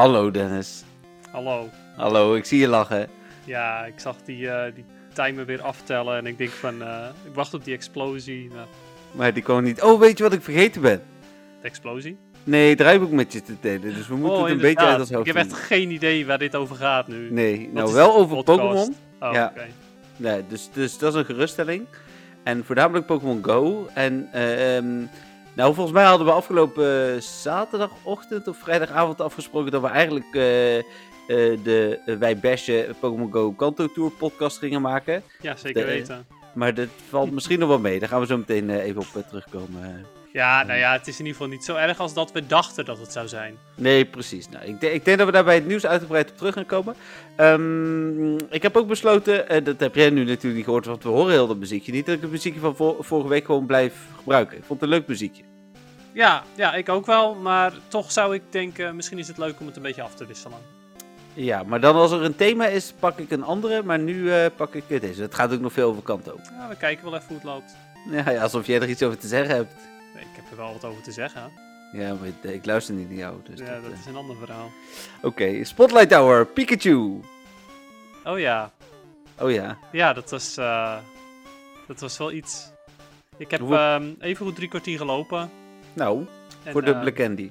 Hallo Dennis. Hallo. Hallo, ik zie je lachen. Ja, ik zag die, eh, die timer weer aftellen en ik denk van, eh, ik wacht op die explosie. Maar die kwam niet. Oh, weet je wat ik vergeten ben? de explosie? Nee, draaiboek met je te delen. Dus we moeten oh, het een beetje uit ons hoofd Ik heb echt geen idee waar dit over gaat nu. Nee, Wat nou wel over? Pokémon. Oh, Ja. oké. Nee, dus, dus dat is een geruststelling. En voornamelijk Pokémon Go. En ehm, nou, volgens mij hadden we afgelopen eh, zaterdagochtend of vrijdagavond afgesproken dat we eigenlijk eh, eh, de Wij Bashen Pokémon Go Kanto Tour podcast gingen maken. Ja, zeker De- weten. Maar dat valt misschien nog wel mee. Daar gaan we zo meteen even op terugkomen. Ja, nou ja, het is in ieder geval niet zo erg als dat we dachten dat het zou zijn. Nee, precies. Nou, ik, denk- ik denk dat we daar bij het nieuws uitgebreid op terug gaan komen. Ehm, ik heb ook besloten, en dat heb jij nu natuurlijk niet gehoord, want we horen heel dat muziekje niet, dat ik het muziekje van vor- vorige week gewoon blijf gebruiken. Ik vond het een leuk muziekje. Ja, ja, ik ook wel, maar toch zou ik denken, misschien is het leuk om het een beetje af te wisselen. Ja, maar dan als er een thema is, pak ik een andere, maar nu eh, pak ik deze. Het gaat ook nog veel over Kanto. Ja, we kijken wel even hoe het loopt. Ja, ja, alsof jij er iets over te zeggen hebt. Nee, ik heb er wel wat over te zeggen. Ja, maar ik- luister niet naar jou. Dus ja, dat, dat eh. is een ander verhaal. Oké, Spotlight Tower, Pikachu. Oh ja, Oh ja. ja, dat was, eh, dat was wel iets. Ik heb Hoe- ehm, even goed drie kwartier gelopen. Nou, En, voor de eh, Black Candy.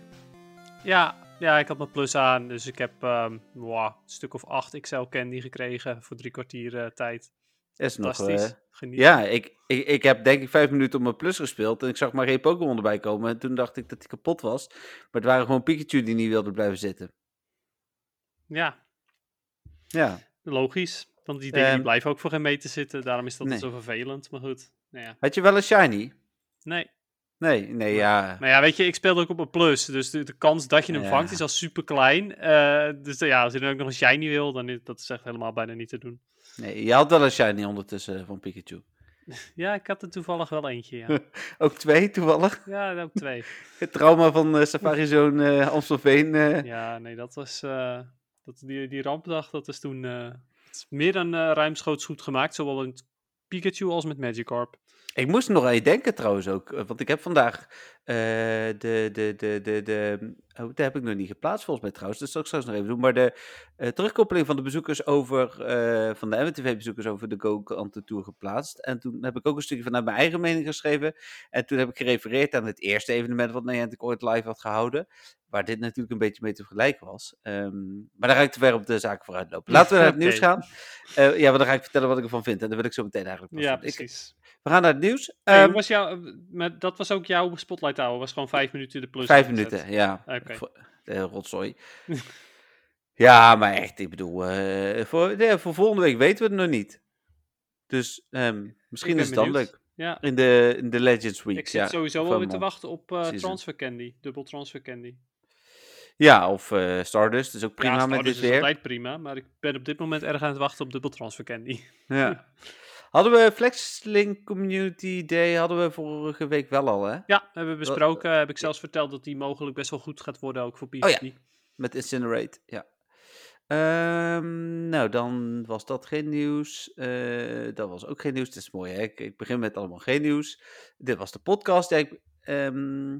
Ja, ja, ik had mijn plus aan, dus ik heb ehm, mwah, een stuk of acht XL candy gekregen voor drie kwartier eh, tijd. Is nog... Fantastisch. eh, Geniet. Ja, ik, ik, ik heb denk ik vijf minuten op mijn plus gespeeld. En ik zag maar geen Pokémon erbij komen. En toen dacht ik dat hij kapot was. Maar het waren gewoon Pikachu die niet wilde blijven zitten. ja, Ja. logisch. Want die dingen die Ehm, blijven ook voor geen meter zitten, daarom is dat nee. zo vervelend. Maar goed, nou ja. Had je wel een shiny? Nee. Nee, nee, ja. Maar ja, weet je, ik speelde ook op een plus, dus de, de kans dat je hem Ja. vangt is al super klein. dus ja, als je dan ook nog een shiny wil, dan is dat is echt helemaal bijna niet te doen. Nee, je had wel een shiny ondertussen van Pikachu. Ja, ik had er toevallig wel eentje, ja. Ook twee toevallig. Ja, ook twee. Het trauma van eh, Safari Zone eh, Amstelveen. eh. Ja, nee, dat was. eh, dat, die, die rampdag, dat is toen. eh, is meer dan eh ruimschoots goed gemaakt, zowel met Pikachu als met Magikarp. Ik moest nog aan je denken trouwens ook. eh, Want ik heb vandaag eh, de, de, de, de, de, oh, dat heb ik nog niet geplaatst volgens mij trouwens. Dat zal ik straks nog even doen. Maar de eh, terugkoppeling van de bezoekers over, van de MTV-bezoekers over de Go Kanto Tour geplaatst. En toen heb ik ook een stukje vanuit mijn eigen mening geschreven. En toen heb ik gerefereerd aan het eerste evenement wat Niantic ooit live had gehouden. Waar dit natuurlijk een beetje mee te vergelijken was. Ehm, maar daar ga ik te ver op de zaken vooruit lopen. Laten we naar het nieuws gaan. Ja, want dan ga ik vertellen wat ik ervan vind. En dan wil ik zo meteen eigenlijk Ja. Ik- precies. We gaan naar het nieuws. Hey, Ehm, was maar dat was ook jouw Spotlight Hour, was gewoon vijf minuten de plus. Vijf minuten, ja. Eh, rotzooi. ja, maar echt, ik bedoel, eh, voor, nee, voor volgende week weten we het nog niet. Dus ehm, misschien is het dan leuk. Ja, In de, in de Legends Week. ik zit ja, sowieso wel weer te wachten op eh, Season. transfer candy, dubbel transfer candy. Ja, of eh, Stardust, is ook prima ja, met dit Stardust is weer. altijd prima, maar ik ben op dit moment erg aan het wachten op dubbel transfer candy. Ja. Hadden we Flexlink Community Day, hadden we vorige week wel al, hè? Ja, hebben we besproken. heb ik zelfs verteld dat die mogelijk best wel goed gaat worden ook voor PvP. Oh ja. Met Incinerate, ja. Ehm, nou, dan was dat geen nieuws. Eh, dat was ook geen nieuws. Het is mooi, hè? Ik, ik begin met allemaal geen nieuws. Dit was de podcast. Ja, ik, ehm,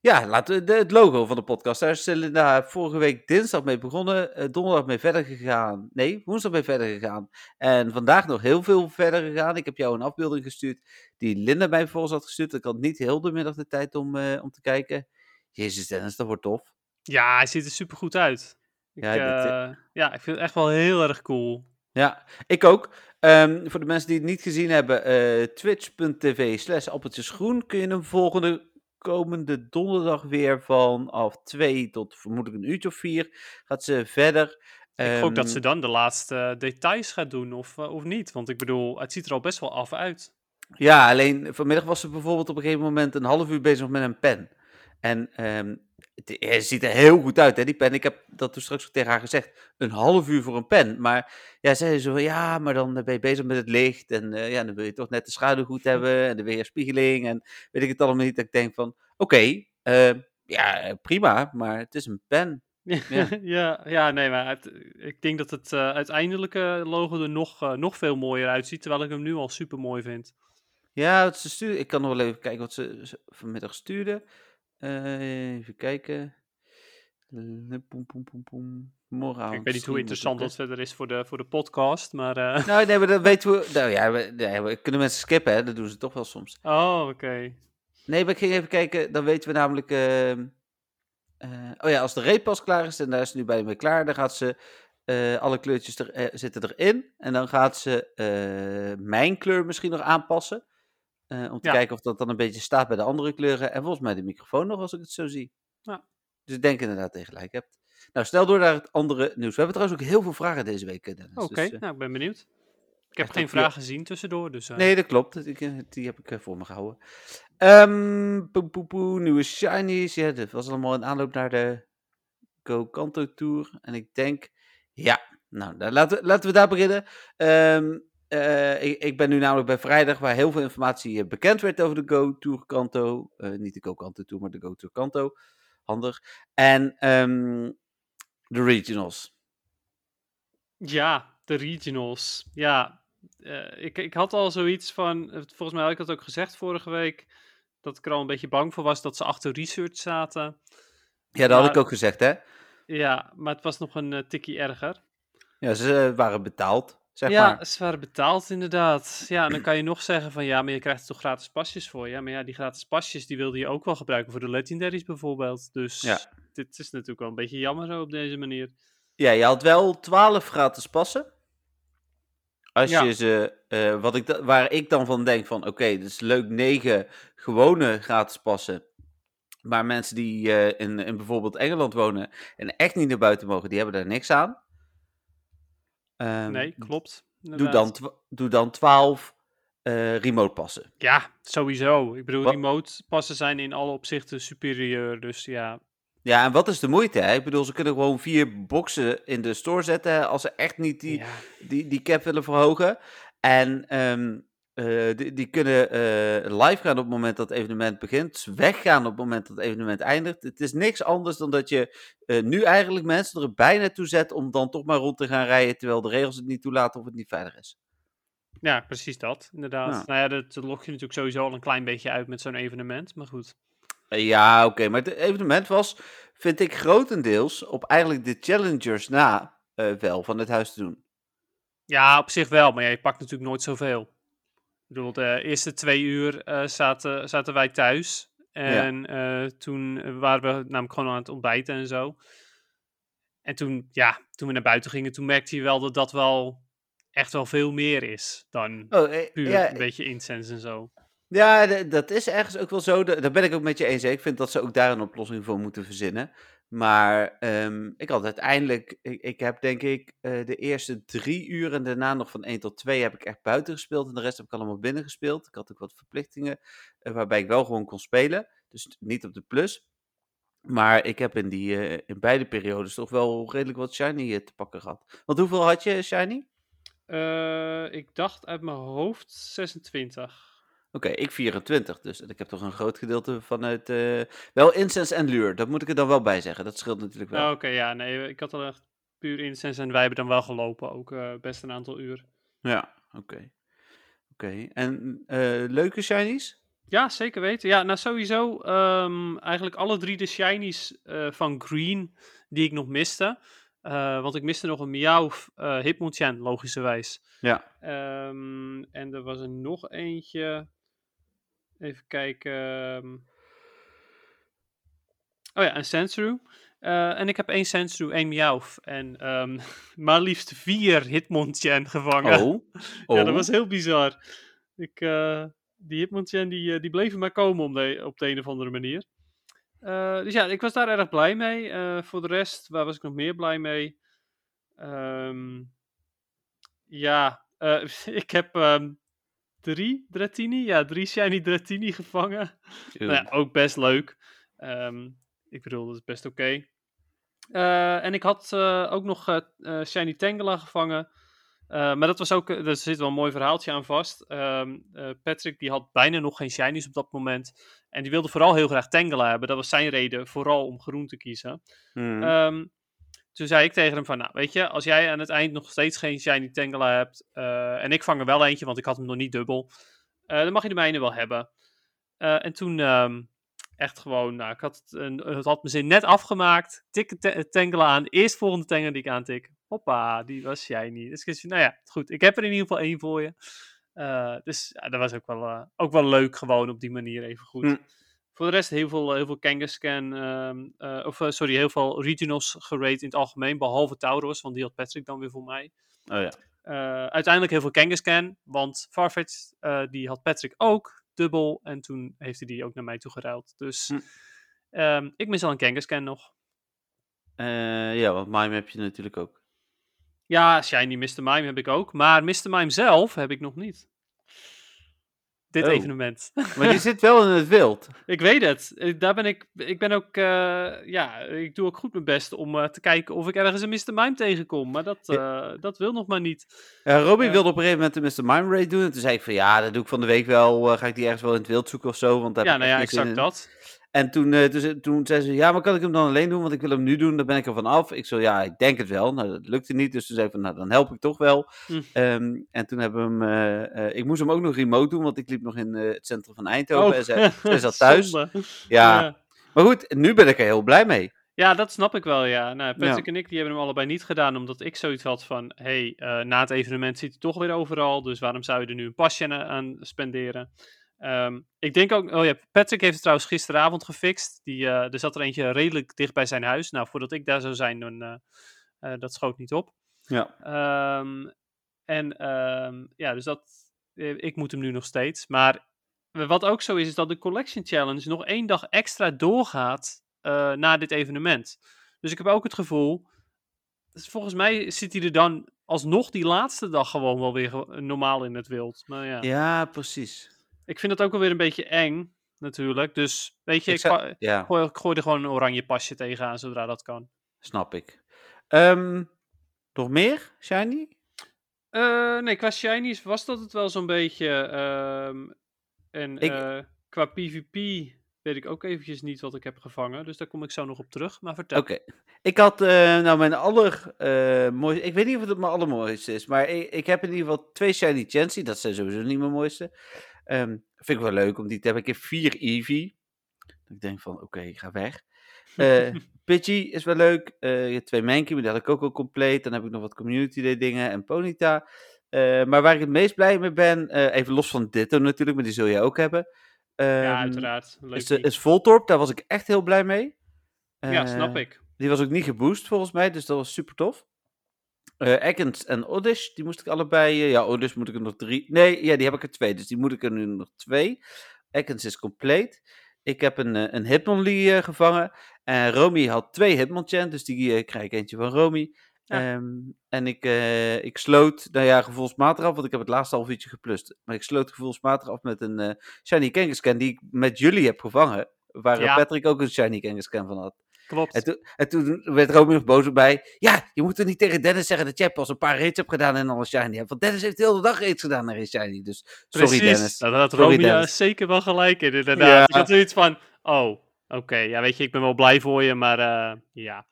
ja laten we het logo van de podcast. Daar is Linda vorige week dinsdag mee begonnen. eh, donderdag mee verder gegaan. Nee, woensdag mee verder gegaan. En vandaag nog heel veel verder gegaan. Ik heb jou een afbeelding gestuurd die Linda mij vervolgens had gestuurd. Ik had niet heel de middag de tijd om, eh, om te kijken. Jezus Dennis, dat wordt tof. Ja, hij ziet er super goed uit. Ik, Ja, ja, dit, ja, ik vind het echt wel heel erg cool. Ja, ik ook. Ehm, voor de mensen die het niet gezien hebben, eh, twitch.tv slash appeltjesgroen kun je hem volgende komende donderdag weer vanaf 2 tot vermoedelijk een uurtje of 4 gaat ze verder. ik hoop dat Ehm, ze dan de laatste eh, details gaat doen, of, eh, of niet. Want ik bedoel, het ziet er al best wel af uit. Ja, alleen vanmiddag was ze bijvoorbeeld op een gegeven moment een half uur bezig met een pen. En ehm, het, het ziet er heel goed uit, hè, die pen. Ik heb dat toen straks ook tegen haar gezegd. Een half uur voor een pen. Maar ja, zei ze zo van, ja, maar dan ben je bezig met het licht. En eh, ja, dan wil je toch net de schaduw goed hebben. En de weerspiegeling. En weet ik het allemaal niet. Dat ik denk van, oké, eh, ja, prima. Maar het is een pen. Ja, ja, ja, nee, maar het- ik denk dat het eh, uiteindelijke logo er nog, eh, nog veel mooier uitziet. Terwijl ik hem nu al super mooi vind. Ja, wat ze stuurde. Ik kan nog wel even kijken wat ze, ze vanmiddag stuurde. Eh, even kijken. Poem, poem, poem, poem. Morgenavond. Ik weet niet hoe interessant dat verder is voor de, voor de podcast, maar... eh, Nou, nee, maar dat weten we. Nou ja, we, nee, we kunnen mensen skippen, hè? Dat doen ze toch wel soms. Oh, oké. Nee, maar ik ging even kijken. Dan weten we namelijk. ehm, eh, oh ja, als de reeppas klaar is, en daar is het nu bij mee klaar, dan gaat ze. alle kleurtjes er, zitten erin. En dan gaat ze mijn kleur misschien nog aanpassen. Eh, om te Ja. kijken of dat dan een beetje staat bij de andere kleuren. En volgens mij de microfoon nog, als ik het zo zie. Ja. Dus ik denk inderdaad dat je gelijk hebt. Nou, snel door naar het andere nieuws. We hebben trouwens ook heel veel vragen deze week, eh, Dennis. Oké, Dus, eh, nou, ik ben benieuwd. Ik heb geen vragen gezien tussendoor, dus... Nee, dat klopt. Die, die heb ik voor me gehouden. Ehm poe, poe, poe, nieuwe shinies. Ja, dat was allemaal een aanloop naar de Go Kanto Tour. En ik denk, ja, nou, laten, we, laten we daar beginnen. Ehm, eh, ik, ik ben nu namelijk bij vrijdag, waar heel veel informatie eh, bekend werd over de Go Tour Kanto. Eh, niet de Go Kanto Tour, maar de Go Tour Kanto. Handig. En ehm, de regionals. Ja, de regionals. Ja, ik, ik had al zoiets van. Volgens mij had ik dat ook gezegd vorige week. Dat ik er al een beetje bang voor was dat ze achter research zaten. Ja, dat had ik ook gezegd, hè? Ja, maar het was nog een uh, tikkie erger. Ja, ze waren betaald, zeg ja, maar. ze waren betaald inderdaad. Ja, en dan kan je nog zeggen van ja, maar je krijgt er toch gratis pasjes voor. Ja, maar ja, die gratis pasjes die wilde je ook wel gebruiken voor de legendaries bijvoorbeeld. Dus Ja. dit is natuurlijk wel een beetje jammer zo op deze manier. Ja, je had wel 12 gratis passen. Als Ja. je ze, eh, wat ik waar ik dan van denk van, oké, dat is leuk, 9 gewone gratis passen. Maar mensen die eh, in, in bijvoorbeeld Engeland wonen en echt niet naar buiten mogen, die hebben daar niks aan. Ehm, Nee, klopt. Doe dan, doe dan 12 eh, remote passen. Ja, sowieso. Ik bedoel, Wat- remote passen zijn in alle opzichten superieur. Dus ja, Ja, en wat is de moeite? Hè? Ik bedoel, ze kunnen gewoon vier boxen in de store zetten als ze echt niet die, ja. die, die cap willen verhogen. En ehm, eh, die, die kunnen eh, live gaan op het moment dat het evenement begint. Dus weggaan op het moment dat het evenement eindigt. Het is niks anders dan dat je eh, nu eigenlijk mensen er bijna toe zet om dan toch maar rond te gaan rijden. Terwijl de regels het niet toelaten of het niet veilig is. ja, precies dat, inderdaad. Ja. Nou ja, dat, dat lok je natuurlijk sowieso al een klein beetje uit met zo'n evenement. Maar goed. Ja, oké. maar het evenement was, vind ik, grotendeels op eigenlijk de challengers na wel van het huis te doen. Ja, op zich wel. Maar ja, je pakt natuurlijk nooit zoveel. Ik bedoel, de eerste twee uur eh, zaten, zaten wij thuis. En eh, toen waren we namelijk gewoon aan het ontbijten en zo. En toen, ja, toen we naar buiten gingen, toen merkte je wel dat dat wel echt wel veel meer is dan Oh, eh, puur ja, een beetje incense en zo. Ja, dat is ergens ook wel zo. Da- Daar ben ik ook met je eens. hè. Ik vind dat ze ook daar een oplossing voor moeten verzinnen. Maar ehm, ik had uiteindelijk, ik, heb denk ik eh, de eerste drie uur en daarna nog van 1 tot 2 heb ik echt buiten gespeeld. En de rest heb ik allemaal binnen gespeeld. Ik had ook wat verplichtingen eh, waarbij ik wel gewoon kon spelen. Dus niet op de plus. Maar ik heb in, die, eh, in beide periodes toch wel redelijk wat shiny te pakken gehad. Want hoeveel had je shiny? Ik dacht uit mijn hoofd 26. Oké, ik 24 dus. En ik heb toch een groot gedeelte vanuit... eh, wel incense en lure, dat moet ik er dan wel bij zeggen. Dat scheelt natuurlijk wel. Oh, Oké, ja, nee, ik had al echt puur incense en wij hebben dan wel gelopen, ook eh, best een aantal uur. Ja, oké. Oké, en eh, leuke shinies? Ja, zeker weten. Ja, nou sowieso ehm, eigenlijk alle drie de shinies van Green die ik nog miste. Want ik miste nog een Meowth uh, Hitmonchan, logischerwijs. Ja. Ehm, en er was er nog eentje. Even kijken. ehm. Oh ja, een Sensru. Uh, en ik heb één Sensru, één Meowth. En ehm, maar liefst vier Hitmonchan gevangen. Oh. oh. Ja, dat was heel bizar. Ik, uh, die Hitmonchan die, uh, die bleven maar komen om de, op de een of andere manier. Uh, dus ja, ik was daar erg blij mee. Voor de rest, waar was ik nog meer blij mee? Um, ja, ik heb um, drie Dratini, ja, drie Shiny Dratini gevangen. nou ja, ook best leuk. Um, ik bedoel, dat is best oké. Okay. Uh, en ik had ook nog Shiny Tangela gevangen. Uh, maar dat was ook, er zit wel een mooi verhaaltje aan vast. Um, uh, Patrick die had bijna nog geen shinies op dat moment. En die wilde vooral heel graag Tangela hebben. Dat was zijn reden, vooral om groen te kiezen. Mm. Um, toen zei ik tegen hem van, nou weet je, als jij aan het eind nog steeds geen shiny Tangela hebt. Uh, en ik vang er wel eentje, want ik had hem nog niet dubbel. dan mag je de mijne wel hebben. en toen um, echt gewoon, nou, ik had het, had mijn zin net afgemaakt. Tik het aan. Eerst volgende tengel die ik aantik. Hoppa, die was shiny. Dus ik zei, nou ja, goed. Ik heb er in ieder geval één voor je. Eh, dus ja, dat was ook wel, eh, ook wel leuk gewoon op die manier even goed. Hm. Voor de rest heel veel, heel veel Kangaskhan, ehm, eh, of eh, sorry, heel veel regionals gerate in het algemeen. Behalve Tauros, want die had Patrick dan weer voor mij. Oh ja. Eh, uiteindelijk heel veel Kangaskhan, want Farfetch eh, die had Patrick ook dubbel en toen heeft hij die ook naar mij toe geruild. Dus Hm. ehm, ik mis al een Kangaskhan nog. Eh, ja, want Mime heb je natuurlijk ook. Ja, Shiny Mr. Mime heb ik ook, maar Mr. Mime zelf heb ik nog niet. Dit Oh. evenement. Maar die zit wel in het wild. ik weet het. Daar ben ik, ik ben ook, eh, ja, ik doe ook goed mijn best om eh, te kijken of ik ergens een Mr. Mime tegenkom, maar dat, eh, dat wil nog maar niet. Robin wilde op een gegeven moment de Mr. Mime Raid doen. En toen zei ik van ja, dat doe ik van de week wel. ga ik die ergens wel in het wild zoeken of zo? Want daar Ja, heb ik nou ja, exact in. dat. En toen, eh, toen, toen zei ze, ja, maar kan ik hem dan alleen doen? Want ik wil hem nu doen, dan ben ik er van af. Ik zo, ja, ik denk het wel. Nou, dat lukte niet. Dus toen zei ik van, nou, dan help ik toch wel. Hm. Ehm, en toen hebben we hem, eh, eh, ik moest hem ook nog remote doen, want ik liep nog in het centrum van Eindhoven. En zij, zij zat thuis. Oh. Ja, ja. maar goed, nu ben ik er heel blij mee. Ja, dat snap ik wel, ja. Nou, Patrick en ik die hebben hem allebei niet gedaan, omdat ik zoiets had van... hey, na het evenement zit hij toch weer overal, dus waarom zou je er nu een pasje aan spenderen? Ehm, ik denk ook... Oh ja, Patrick heeft het trouwens gisteravond gefixt. Die, eh, er zat er eentje redelijk dicht bij zijn huis. Nou, voordat ik daar zou zijn, dan... eh, dat schoot niet op. Ja. Ehm, en ehm, ja, dus dat... ik moet hem nu nog steeds. Maar wat ook zo is, is dat de Collection Challenge nog één dag extra doorgaat na dit evenement. Dus ik heb ook het gevoel, dus volgens mij zit hij er dan alsnog die laatste dag gewoon wel weer normaal in het wild. Maar ja, Ja, precies. Ik vind het ook alweer een beetje eng, natuurlijk. Dus weet je, Ik ik, zou- pa- Ja, gooi, ik gooi er gewoon een oranje pasje tegenaan zodra dat kan. snap ik. Ehm, nog meer, Shiny? Eh, nee, qua shinies was dat het wel zo'n beetje. ehm, en Ik- eh, qua PvP weet ik ook eventjes niet wat ik heb gevangen. Dus daar kom ik zo nog op terug. Maar vertel. Oké. Ik had, eh, nou, mijn aller eh, mooiste. Ik weet niet of het mijn allermooiste is, maar ik, ik heb in ieder geval twee Shiny Chansey. Dat zijn sowieso niet mijn mooiste. Ehm, vind ik wel leuk, om die te hebben. Ik heb vier Eevee. Ik denk van, oké, ik ga weg. Eh Pidgey is wel leuk. Je hebt twee Mankey, maar die had ik ook al compleet. Dan heb ik nog wat Community Day dingen en Ponyta. Eh, maar waar ik het meest blij mee ben, even los van Ditto natuurlijk, maar die zul je ook hebben. ja, ehm, uiteraard. Leuk. Is, is Voltorb, daar was ik echt heel blij mee. ja, snap ik. die was ook niet geboost volgens mij, dus dat was super tof. Ekans en Oddish, die moest ik allebei. eh, ja, Oddish moet ik er nog drie. Nee, ja, die heb ik er twee, dus die moet ik er nu nog twee. Ekans is compleet. Ik heb een, eh, een Hitmonlee gevangen. En Romy had twee Hitmonchan, dus die krijg ik eentje van Romy. Ja. Ehm, en ik, ik sloot, nou ja, gevoelsmatig af, want ik heb het laatste half uurtje geplust. Maar ik sloot gevoelsmatig af met een Shiny Kangaskhan die ik met jullie heb gevangen. Waar Ja. Patrick ook een Shiny Kangaskhan van had. Klopt. En toen, en toen werd Romy nog boos bij. Ja, je moet er niet tegen Dennis zeggen dat jij pas een paar raids hebt gedaan en dan een shiny hebt. Want Dennis heeft de hele dag raids gedaan en geen shiny. Dus sorry Precies. Dennis. Nou, daar had Sorry, Romeo Dennis. zeker wel gelijk in, inderdaad. Ja. Ik had zoiets van, oh, oké, ja, weet je, ik ben wel blij voor je, maar eh, ja.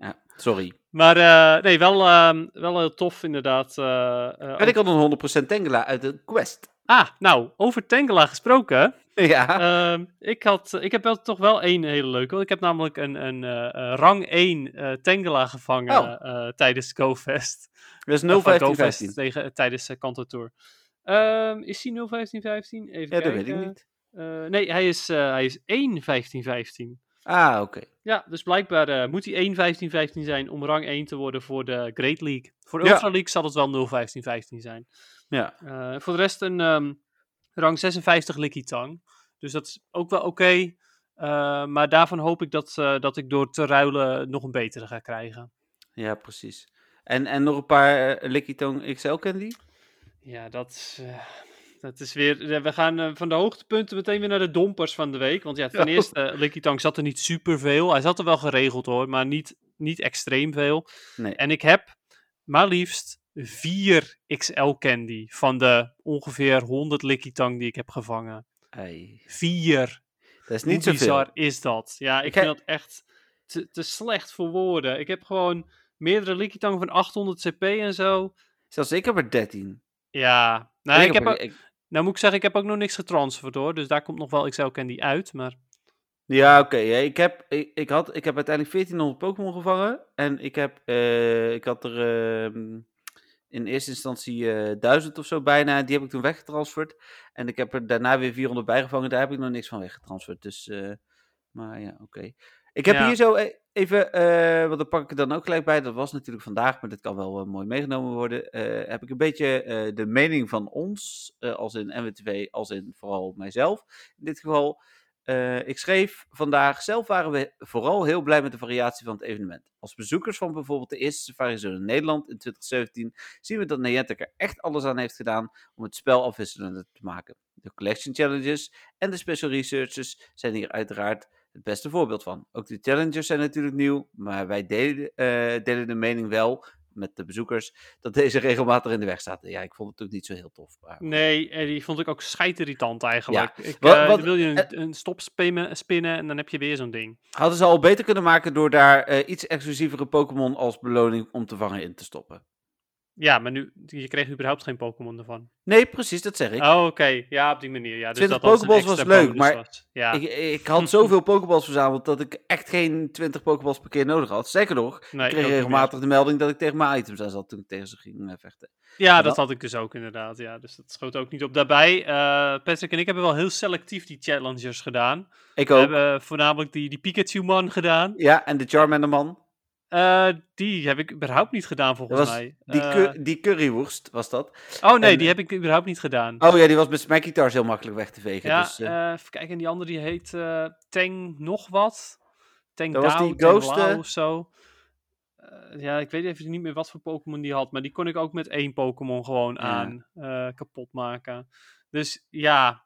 Ja, sorry. maar eh, nee, wel, ehm, wel heel tof inderdaad. eh, En ik had een 100% Tengela uit de quest. Ah, nou, over Tengela gesproken. Ja. Ehm, ik, had, ik heb wel, toch wel één hele leuke. Ik heb namelijk een, een eh, eh, rang 1 eh Tengela gevangen Oh. eh, tijdens GoFest. dat is Of, eh, 01515. GoFest tegen, eh, tijdens de Kanto Tour. Ehm, is hij 01515? Even Ja, kijken. dat weet ik niet. Eh, nee, hij is, eh hij is 11515. Ah, oké. Ja, dus blijkbaar eh, moet hij 11515 zijn om rang 1 te worden voor de Great League. Voor de Ja. Ultra League zal het wel 01515 zijn. Ja. Eh, voor de rest een ehm, rang 56 Licky Tang. Dus dat is ook wel oké. Eh, maar daarvan hoop ik dat, eh, dat ik door te ruilen nog een betere ga krijgen. ja, precies. En, en nog een paar uh, Tong XL candy? Ja, dat is, eh, dat is weer... eh, we gaan eh, van de hoogtepunten meteen weer naar de dompers van de week. Want ja, ten Ja. eerste, uh, Licky Tang zat er niet super veel. Hij zat er wel geregeld hoor, maar niet, niet extreem veel. Nee. En ik heb maar liefst vier XL candy van de ongeveer 100 Licky Tang die ik heb gevangen. Ei. Vier. Dat is Hoe niet zoveel. bizar is dat? Ja, ik, Ik vind heb- dat echt te, te slecht voor woorden. Ik heb gewoon meerdere Likitang van 800 CP en zo. Zelfs ik heb er 13. Ja, nou, ik, heb er- ook, Nou moet ik zeggen, ik heb ook nog niks getransferd hoor. Dus daar komt nog wel XL Candy uit. Maar Ja, oké. ik, heb, ik, ik, had, ik heb uiteindelijk 1400 Pokémon gevangen. En ik, heb, eh, ik had er ehm, in eerste instantie eh 1000 of zo bijna. Die heb ik toen weggetransferd. En ik heb er daarna weer 400 bijgevangen. Daar heb ik nog niks van weggetransferd. Dus, eh, maar ja, oké. Ik heb Ja. hier zo e- even, eh want dan pak ik er dan ook gelijk bij. Dat was natuurlijk vandaag, maar dit kan wel mooi meegenomen worden. heb ik een beetje de mening van ons, als in NWTV, als in vooral mijzelf. In dit geval, eh, ik schreef vandaag, zelf waren we vooral heel blij met de variatie van het evenement. Als bezoekers van bijvoorbeeld de eerste Safari Zone in Nederland in 2017 zien we dat Niantic er echt alles aan heeft gedaan om het spel afwisselender te maken. De collection challenges en de special researches zijn hier uiteraard het beste voorbeeld van. Ook de challenges zijn natuurlijk nieuw, maar wij delen, eh, delen de mening wel met de bezoekers dat deze regelmatig in de weg zaten. Ja, ik vond het ook niet zo heel tof. Maar... nee, en die vond ik ook scheidirritant eigenlijk. Ik, Wat- eh, wat- wil je eh, een, een stop spinnen, spinnen en dan heb je weer zo'n ding. Hadden ze al beter kunnen maken door daar eh, iets exclusievere Pokémon als beloning om te vangen in te stoppen. Ja, maar nu, je kreeg überhaupt geen Pokémon ervan. Nee, precies, dat zeg ik. Oh, oké. Ja, op die manier. Ja, dus 20 dat als een Pokéballs was leuk, maar was. Ja, Ik, ik had zoveel Pokéballs verzameld dat ik echt geen 20 Pokéballs per keer nodig had. Zeker nog, nee, ik kreeg regelmatig de melding dat ik tegen mijn items aan zat toen ik tegen ze ging eh, vechten. Ja, dat had ik dus ook inderdaad. Ja, dus dat schoot ook niet op. Daarbij, eh, Patrick en ik hebben wel heel selectief die challengers gedaan. Ik We ook. hebben voornamelijk die, die Pikachu-man gedaan. Ja, en de Charmander Eh, die heb ik überhaupt niet gedaan volgens was mij. Die, cu- die curryworst was dat. oh nee, en- die heb ik überhaupt niet gedaan. Oh ja, die was met Smackitars heel makkelijk weg te vegen. ja, dus, eh, even kijken. En die andere die heet Tang nog wat. Tang Dat was Dao, die Tang ghost, Lao of zo. Ja, ik weet even niet meer wat voor Pokémon die had. Maar die kon ik ook met één Pokémon gewoon Ja. aan kapot maken. Dus ja,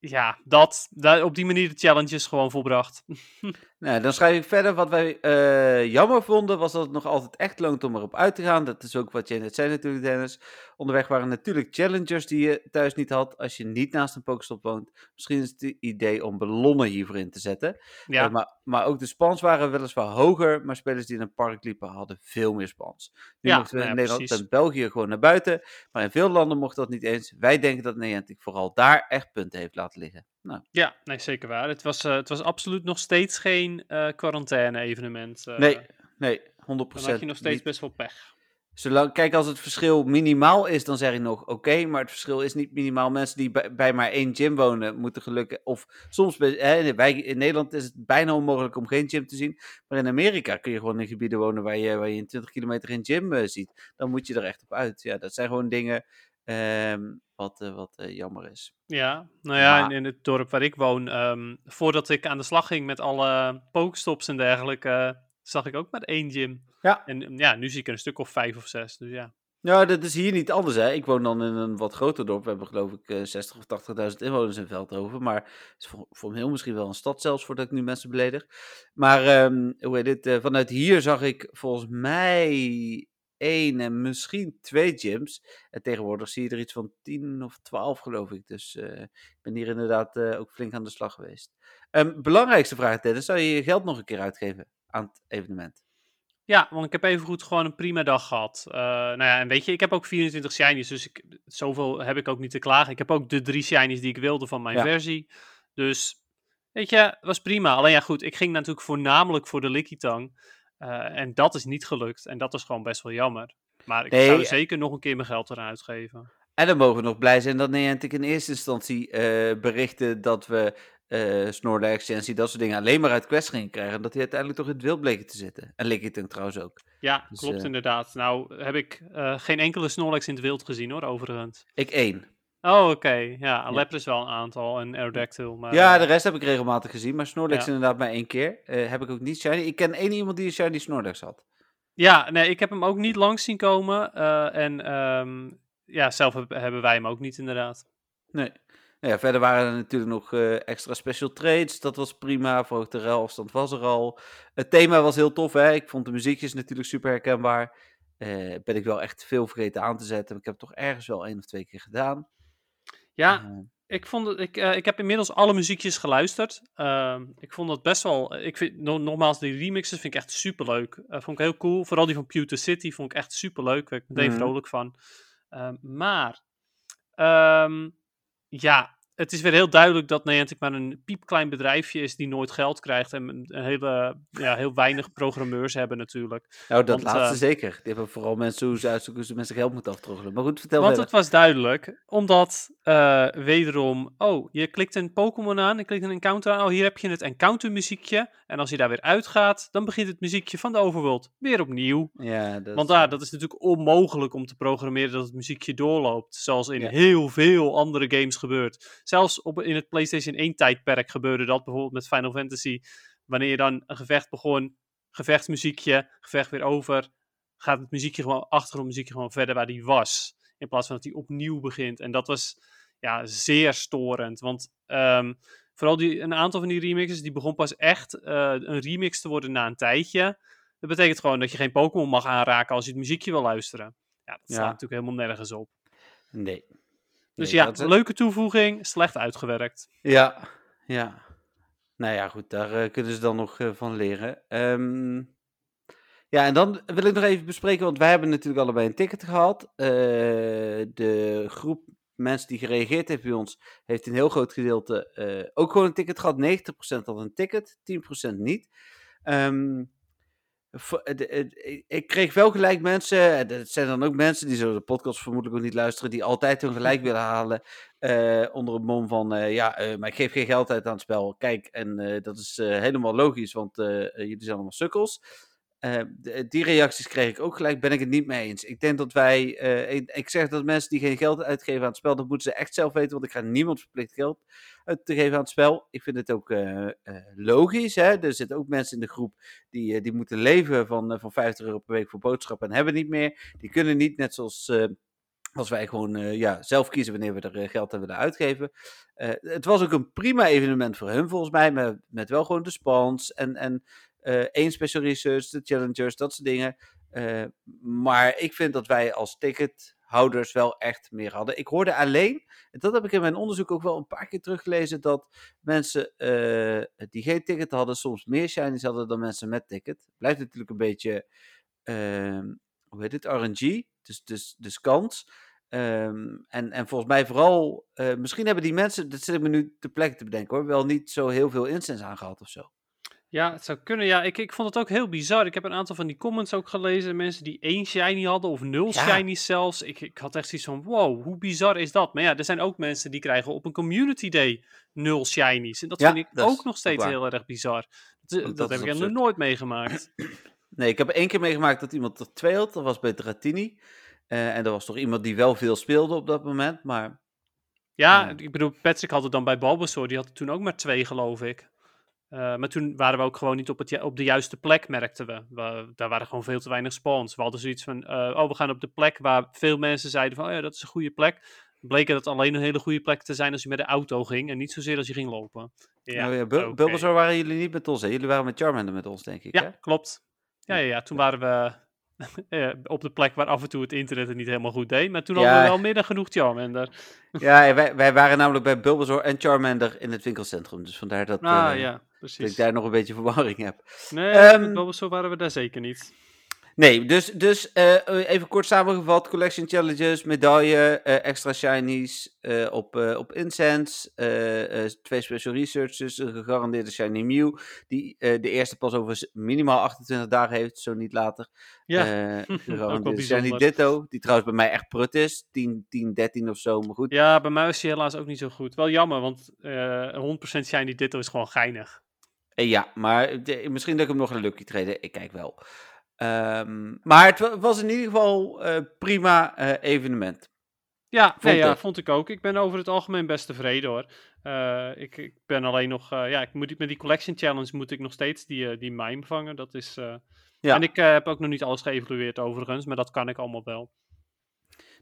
ja dat, daar, op die manier de challenges gewoon volbracht. Nou, dan schrijf ik verder. Wat wij eh, jammer vonden, was dat het nog altijd echt loont om erop uit te gaan. Dat is ook wat je net zei natuurlijk, Dennis. Onderweg waren natuurlijk challengers die je thuis niet had als je niet naast een Pokestop woont. Misschien is het het idee om ballonnen hiervoor in te zetten. Ja, Eh, maar, maar ook de spans waren weliswaar hoger, maar spelers die in een park liepen hadden veel meer spans. Nu Ja, mochten we in Nederland en België gewoon naar buiten, maar in veel landen mocht dat niet eens. Wij denken dat Niantic vooral daar echt punten heeft laten liggen. Nou, ja nee, zeker waar. Het was, eh, het was absoluut nog steeds geen eh quarantaine-evenement. eh. nee, nee, 100%. Dan had je nog steeds niet. best wel pech. Zolang, kijk, als het verschil minimaal is, dan zeg ik nog oké, maar het verschil is niet minimaal. Mensen die bij, bij maar één gym wonen, moeten gelukkig. Of soms, hè, wij, in Nederland is het bijna onmogelijk om geen gym te zien. Maar in Amerika kun je gewoon in gebieden wonen waar je, waar je in 20 kilometer geen gym ziet. Dan moet je er echt op uit. Ja, dat zijn gewoon dingen ehm, wat, eh, wat eh, jammer is. Ja, nou ja, Maar- in, in het dorp waar ik woon, ehm, voordat ik aan de slag ging met alle pokestops en dergelijke, eh, zag ik ook maar één gym. Ja. En mm, ja, nu zie ik er een stuk of vijf of zes, dus ja. Nou, dat is hier niet anders. Hè. Ik woon dan in een wat groter dorp. We hebben geloof ik eh, 60 of 80.000 inwoners in Veldhoven. Maar het is voor, voor heel misschien wel een stad zelfs, voordat ik nu mensen beledig. Maar ehm, hoe heet dit? vanuit hier zag ik volgens mij één en misschien twee gyms. En tegenwoordig zie je er iets van 10 of 12 geloof ik. Dus eh, ik ben hier inderdaad eh, ook flink aan de slag geweest. Ehm, belangrijkste vraag, Dennis. Zou je je geld nog een keer uitgeven aan het evenement? Ja, want ik heb even goed gewoon een prima dag gehad. Eh, nou ja, en weet je, ik heb ook 24 shinies, dus ik, zoveel heb ik ook niet te klagen. Ik heb ook de drie shinies die ik wilde van mijn Ja. versie. Dus, weet je, het was prima. Alleen ja, goed, ik ging natuurlijk voornamelijk voor de Lickitung. Eh en dat is niet gelukt. En dat is gewoon best wel jammer. Maar ik Nee, zou eh, zeker nog een keer mijn geld eraan uitgeven. En dan mogen we nog blij zijn dat Niantic in eerste instantie eh berichtte dat we Snorlax, Chancy, dat soort dingen alleen maar uit Quest gingen krijgen. En dat die uiteindelijk toch in het wild bleken te zitten. En Lickitung trouwens ook. Ja, Dus, klopt inderdaad. Nou heb ik geen enkele Snorlax in het wild gezien hoor, overigens. Ik één. Oh, oké. Ja, Lapras wel een aantal en Aerodactyl. Maar, ja, eh, de rest heb ik regelmatig gezien. Maar Snorlax Ja. inderdaad maar één keer. Eh, heb ik ook niet shiny. Ik ken één iemand die een shiny Snorlax had. Ja, nee, ik heb hem ook niet langs zien komen. eh, en ehm, ja, zelf heb- hebben wij hem ook niet inderdaad. Nee. Nou ja, verder waren er natuurlijk nog extra special trades. Dat was prima. Verhoogde ruilafstand was er al. Het thema was heel tof. Hè? Ik vond de muziekjes natuurlijk super herkenbaar. Ben ik wel echt veel vergeten aan te zetten. Maar ik heb het toch ergens wel één of twee keer gedaan. Ja, Eh, ik, vond het, ik, eh, ik heb inmiddels alle muziekjes geluisterd. Ehm, ik vond het best wel. Ik vind, no- nogmaals, die remixes vind ik echt super leuk. vond ik heel cool. Vooral die van Pewter City vond ik echt super leuk. Daar werd ik meteen Mhm. vrolijk van. Ehm, maar. ehm, ja, het is weer heel duidelijk dat Niantic maar een piepklein bedrijfje is die nooit geld krijgt en een hele, ja, heel weinig programmeurs hebben natuurlijk. Nou, dat Want, laatste eh, zeker. Die hebben vooral mensen hoe ze uitzoeken hoe ze mensen geld moeten aftroggelen. Maar goed, vertel Want verder. het was duidelijk, omdat eh, wederom, oh, je klikt een Pokémon aan, je klikt een encounter aan, oh, hier heb je het encounter muziekje. En als je daar weer uitgaat, dan begint het muziekje van de overworld weer opnieuw. Ja, dat Want daar, dat is natuurlijk onmogelijk om te programmeren dat het muziekje doorloopt. Zoals in Ja. heel veel andere games gebeurt. Zelfs op, in het PlayStation 1 tijdperk gebeurde dat bijvoorbeeld met Final Fantasy. Wanneer je dan een gevecht begon, gevechtsmuziekje, gevecht weer over, gaat het muziekje gewoon, achtergrondmuziekje gewoon verder waar die was. In plaats van dat hij opnieuw begint. En dat was ja, zeer storend. Want ehm, vooral die, een aantal van die remixes, die begon pas echt eh, een remix te worden na een tijdje. Dat betekent gewoon dat je geen Pokémon mag aanraken als je het muziekje wil luisteren. Ja, dat slaat Ja. natuurlijk helemaal nergens op. Nee. Dus Nee, ja, dat leuke toevoeging, slecht uitgewerkt. Ja, ja. Nou ja, goed, daar eh, kunnen ze dan nog eh, van leren. Ehm, ja, en dan wil ik nog even bespreken, want wij hebben natuurlijk allebei een ticket gehad. Eh, de groep mensen die gereageerd heeft bij ons, heeft een heel groot gedeelte ook gewoon een ticket gehad. 90% had een ticket, 10% niet. Ehm, voor- eh, de- eh, ik kreeg wel gelijk mensen, en dat zijn dan ook mensen die zullen de podcast vermoedelijk ook niet luisteren, die altijd hun gelijk willen halen eh, onder het mom van, eh, ja, eh, maar ik geef geen geld uit aan het spel. Kijk, en eh, dat is eh, helemaal logisch, want eh, eh, jullie zijn allemaal sukkels. Eh, de- die reacties kreeg ik ook gelijk, ben ik het niet mee eens. Ik denk dat wij, eh, ik, zeg dat mensen die geen geld uitgeven aan het spel, dat moeten ze echt zelf weten, want ik ga niemand verplicht geld uit te geven aan het spel. Ik vind het ook eh, eh, logisch, hè. Er zitten ook mensen in de groep die, eh, die moeten leven van, eh, van 50 euro per week voor boodschappen en hebben niet meer. Die kunnen niet, net zoals eh, als wij gewoon eh, ja, zelf kiezen wanneer we er eh, geld aan willen uitgeven. Eh, het was ook een prima evenement voor hun, volgens mij. Met, met wel gewoon de spans en, en eh, één special research, de challengers, dat soort dingen. Eh, maar ik vind dat wij als tickethouders wel echt meer hadden. Ik hoorde alleen, en dat heb ik in mijn onderzoek ook wel een paar keer teruggelezen, dat mensen eh, die geen ticket hadden soms meer shinies hadden dan mensen met ticket. Blijft natuurlijk een beetje, ehm, hoe heet het, RNG, dus, dus, dus kans. Ehm, en, en volgens mij vooral, eh, misschien hebben die mensen, dat zit ik me nu te plekke te bedenken hoor, wel niet zo heel veel incense aangehad of zo. Ja, het zou kunnen. Ja, ik, ik vond het ook heel bizar. Ik heb een aantal van die comments ook gelezen. Mensen die één shiny hadden of nul Ja. shinies zelfs. Ik, ik had echt zoiets van, wow, hoe bizar is dat? Maar ja, er zijn ook mensen die krijgen op een community day nul shinies. En dat Ja, vind ik dat ook nog steeds waar. heel erg bizar. Dat, dat, dat heb ik nog nooit meegemaakt. Nee, ik heb één keer meegemaakt dat iemand er twee had. Dat was bij Dratini. Eh, en er was toch iemand die wel veel speelde op dat moment. Maar Ja, Ja. ik bedoel, Patrick had het dan bij Bulbasaur. Die had er toen ook maar twee, geloof ik. Eh, maar toen waren we ook gewoon niet op, het, op de juiste plek, merkten we. we. Daar waren gewoon veel te weinig spawns. We hadden zoiets van, eh, oh, we gaan op de plek waar veel mensen zeiden van, oh ja, dat is een goede plek. Bleek dat alleen een hele goede plek te zijn als je met de auto ging en niet zozeer als je ging lopen. Ja, oh ja, Bul- oké. Bulbasaur waren jullie niet met ons. Hè? Jullie waren met Charmander met ons, denk ik. hè? Ja, klopt. Ja, ja, ja, toen waren we eh, op de plek waar af en toe het internet het niet helemaal goed deed. Maar toen Ja. hadden we wel meer dan genoeg Charmander. Ja, wij, wij waren namelijk bij Bulbasaur en Charmander in het winkelcentrum. Dus vandaar dat, Ah, ja, dat ik precies. daar nog een beetje verwarring heb. Nee, met Bulbasaur waren we daar zeker niet. Nee, dus, dus eh, even kort samengevat: collection challenges, medaille, eh, extra shinies eh, op, op incense, twee special researches, een gegarandeerde shiny Mew, die de eerste pas over minimaal 28 dagen heeft, zo niet later. Ja, gegarandeerde shiny. Ditto, die trouwens bij mij echt prut is, 10, 10 13 of zo, maar goed. Ja, bij mij is hij helaas ook niet zo goed. Wel jammer, want eh 100% shiny Ditto is gewoon geinig. Eh, ja, maar de- misschien dat ik hem nog een lucky treden, ik kijk wel. Ehm, maar het wa- was in ieder geval eh, prima eh, evenement. Ja, nee, Vond ja, ik. vond ik ook. Ik ben over het algemeen best tevreden hoor. Ik, ik ben alleen nog, ja, ik moet, met die collection challenge moet ik nog steeds die, die mime vangen. Dat is, Ja. En ik heb ook nog niet alles geëvalueerd overigens, maar dat kan ik allemaal wel.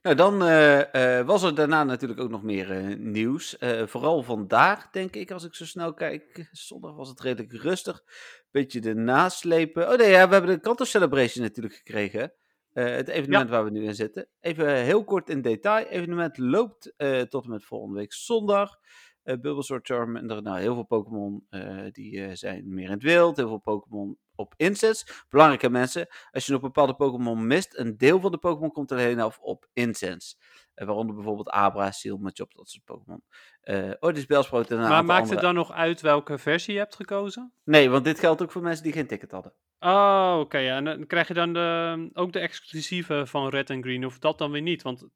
Nou, dan eh, eh, was er daarna natuurlijk ook nog meer eh, nieuws. Vooral vandaag, denk ik, als ik zo snel kijk. Zondag was het redelijk rustig. Beetje de naslepen. Oh nee, ja, we hebben de Kanto Celebration natuurlijk gekregen. Het evenement waar we nu in zitten. Even heel kort in detail. Evenement loopt tot en met volgende week zondag. Eh Bulbasaur, Charmander, nou heel veel Pokémon die zijn meer in het wild. Heel veel Pokémon op incense. Belangrijke mensen, als je nog bepaalde Pokémon mist, een deel van de Pokémon komt alleen af op incense. Eh, waaronder bijvoorbeeld Abra, Seal, Machop, dat soort Pokémon. Uh, Ordis, Bellsprout en een Maar aantal maakt andere... het dan nog uit welke versie je hebt gekozen? Nee, want dit geldt ook voor mensen die geen ticket hadden. Oh, oké. ja. En dan krijg je dan de, ook de exclusieve van Red en Green, of dat dan weer niet? Want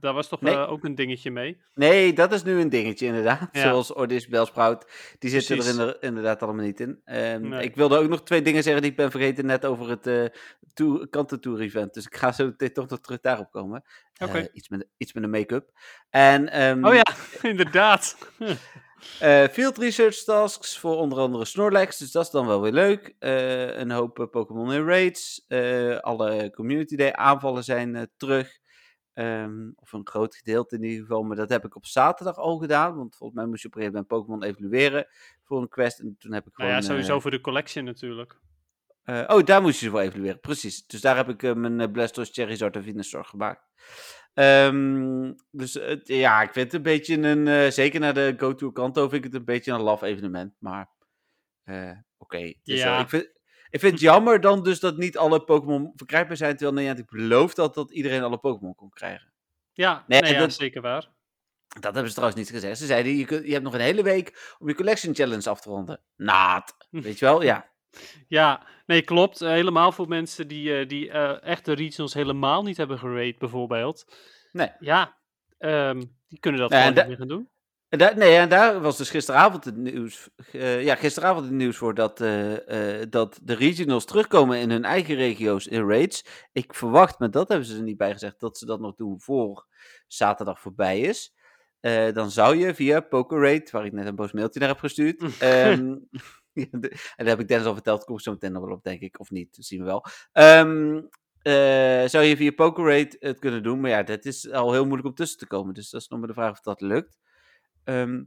daar was toch Nee. eh, ook een dingetje mee. Nee, dat is nu een dingetje inderdaad. Ja. Zoals Ordis, Bellsprout. Die zitten Precies. er inder- inderdaad allemaal niet in. Ehm, Nee. Ik wilde ook nog twee dingen zeggen die ik ben vergeten net over het eh tour, kantentour event. Dus ik ga zo toch nog terug daarop komen. Oké. Eh, iets, met, iets met een make-up. En, ehm, Oh ja, inderdaad. Field research tasks voor onder andere Snorlax, dus dat is dan wel weer leuk. Een hoop Pokémon in raids. Alle Community Day aanvallen zijn terug. Ehm, of een groot gedeelte in ieder geval. Maar dat heb ik op zaterdag al gedaan. Want volgens mij moest je op een gegeven moment Pokémon evalueren voor een quest. En toen heb ik nou gewoon... ja, sowieso eh, voor de collection natuurlijk. eh, oh, daar moest je ze voor evalueren. Precies. Dus daar heb ik eh, mijn Blastoise, Charizard en Venusaur gemaakt. Ehm, dus ja, ik vind het een beetje een... zeker naar de Go-To Kanto vind ik het een beetje een laf evenement. Maar eh, oké. is Ja. Ik, vind, ik vind het jammer dan dus dat niet alle Pokémon verkrijgbaar zijn. Terwijl Niantic beloofd had dat iedereen alle Pokémon kon krijgen. Ja, Nee, nee, ja, dat- zeker waar. Dat hebben ze trouwens niet gezegd. Ze zeiden, je, kunt, je hebt nog een hele week om je Collection Challenge af te ronden. Naad. Weet je wel? Ja. Ja, nee, klopt. Eh, helemaal voor mensen die, eh, die eh, echt de regionals helemaal niet hebben gerate, bijvoorbeeld. Nee. Ja, ehm, die kunnen dat Nee, gewoon niet meer gaan doen. En daar, nee, en daar was dus gisteravond het nieuws. eh, ja, gisteravond het nieuws voor dat, eh, eh, dat de regionals terugkomen in hun eigen regio's in raids. Ik verwacht, maar dat hebben ze er niet bij gezegd, dat ze dat nog doen voor zaterdag voorbij is. Dan zou je via PokerRate, waar ik net een boos mailtje naar heb gestuurd. ehm, ja, de- en daar heb ik Dennis al verteld, kom ik zo meteen nog wel op, denk ik. Of niet, dat zien we wel. Ehm, eh, zou je via PokerRate het kunnen doen, maar ja, dat is al heel moeilijk om tussen te komen. Dus dat is nog maar de vraag of dat lukt. Ehm,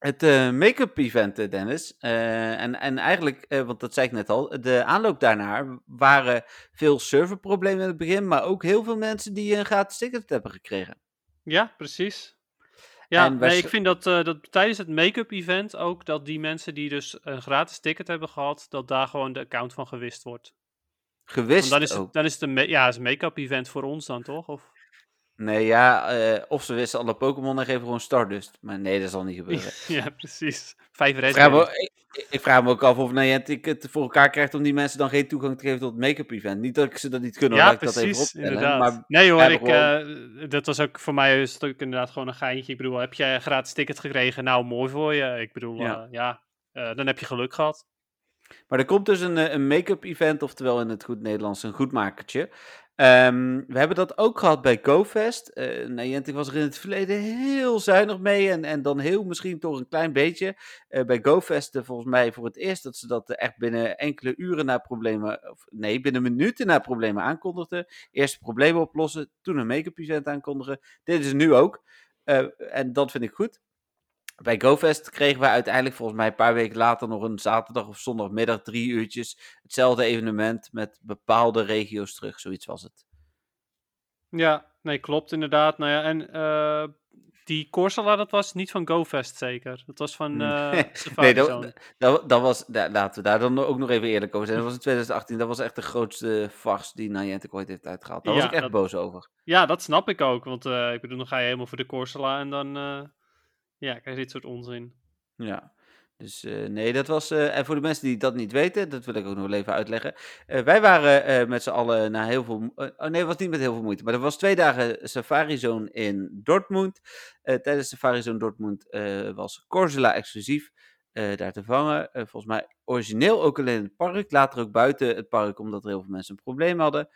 het eh, make-up event, eh, Dennis. eh, en, en eigenlijk, eh, want dat zei ik net al, de aanloop daarnaar waren veel serverproblemen in het begin, maar ook heel veel mensen die een gratis ticket hebben gekregen. Ja, precies. Ja, En nee, ik vind dat, dat tijdens het make-up event ook, dat die mensen die dus een gratis ticket hebben gehad, dat daar gewoon de account van gewist wordt. Gewist Want dan is ook. het, dan is het een, ja, is een make-up event voor ons dan, toch? Of... Nee, ja, eh, of ze wisten alle Pokémon en geven gewoon Stardust. Maar nee, dat zal niet gebeuren. ja, precies. Vijf Ik red vraag, me, ik, ik vraag me ook af of Niantic het voor elkaar krijgt om die mensen dan geen toegang te geven tot het make-up event. Niet dat ik ze dat niet kunnen, Ja, ik dat even precies, opstellen. inderdaad. Maar nee hoor, ik, eh, dat was ook voor mij is ook inderdaad gewoon een geintje. Ik bedoel, heb jij een gratis ticket gekregen? Nou, mooi voor je. Ik bedoel, Ja. eh, dan heb je geluk gehad. Maar er komt dus een, een make-up event, oftewel in het goed Nederlands een goedmakertje. Ehm, we hebben dat ook gehad bij GoFest. Eh Niantic was er in het verleden heel zuinig mee en, en dan heel misschien toch een klein beetje. Eh, bij GoFest eh, volgens mij voor het eerst dat ze dat echt binnen enkele uren na problemen, of nee, binnen minuten na problemen aankondigden. Eerst problemen oplossen, toen een make-up event aankondigen. Dit is nu ook. En dat vind ik goed. Bij GoFest kregen we uiteindelijk volgens mij een paar weken later nog een zaterdag of zondagmiddag drie uurtjes. Hetzelfde evenement met bepaalde regio's terug, zoiets was het. Ja, nee, klopt inderdaad. Nou ja, en eh, die Corsola, dat was niet van GoFest zeker. Dat was van eh Nee, dat, dat, dat was, laten we daar dan ook nog even eerlijk over zijn. Dat was in 2018, dat was echt de grootste farce die Niantic ooit heeft uitgehaald. Daar was ik echt dat- boos over. Ja, dat snap ik ook. Want eh, ik bedoel, dan ga je helemaal voor de Corsola en dan ja, krijg je dit soort onzin. Ja, dus eh, nee, dat was. eh, en voor de mensen die dat niet weten, dat wil ik ook nog even uitleggen. Eh, wij waren met z'n allen na heel veel. oh nee, was niet met heel veel moeite. Maar er was twee dagen Safari Zone in Dortmund. Tijdens Safari Zone Dortmund was Corsola exclusief daar te vangen. Volgens mij origineel ook alleen in het park. Later ook buiten het park, omdat er heel veel mensen een probleem hadden.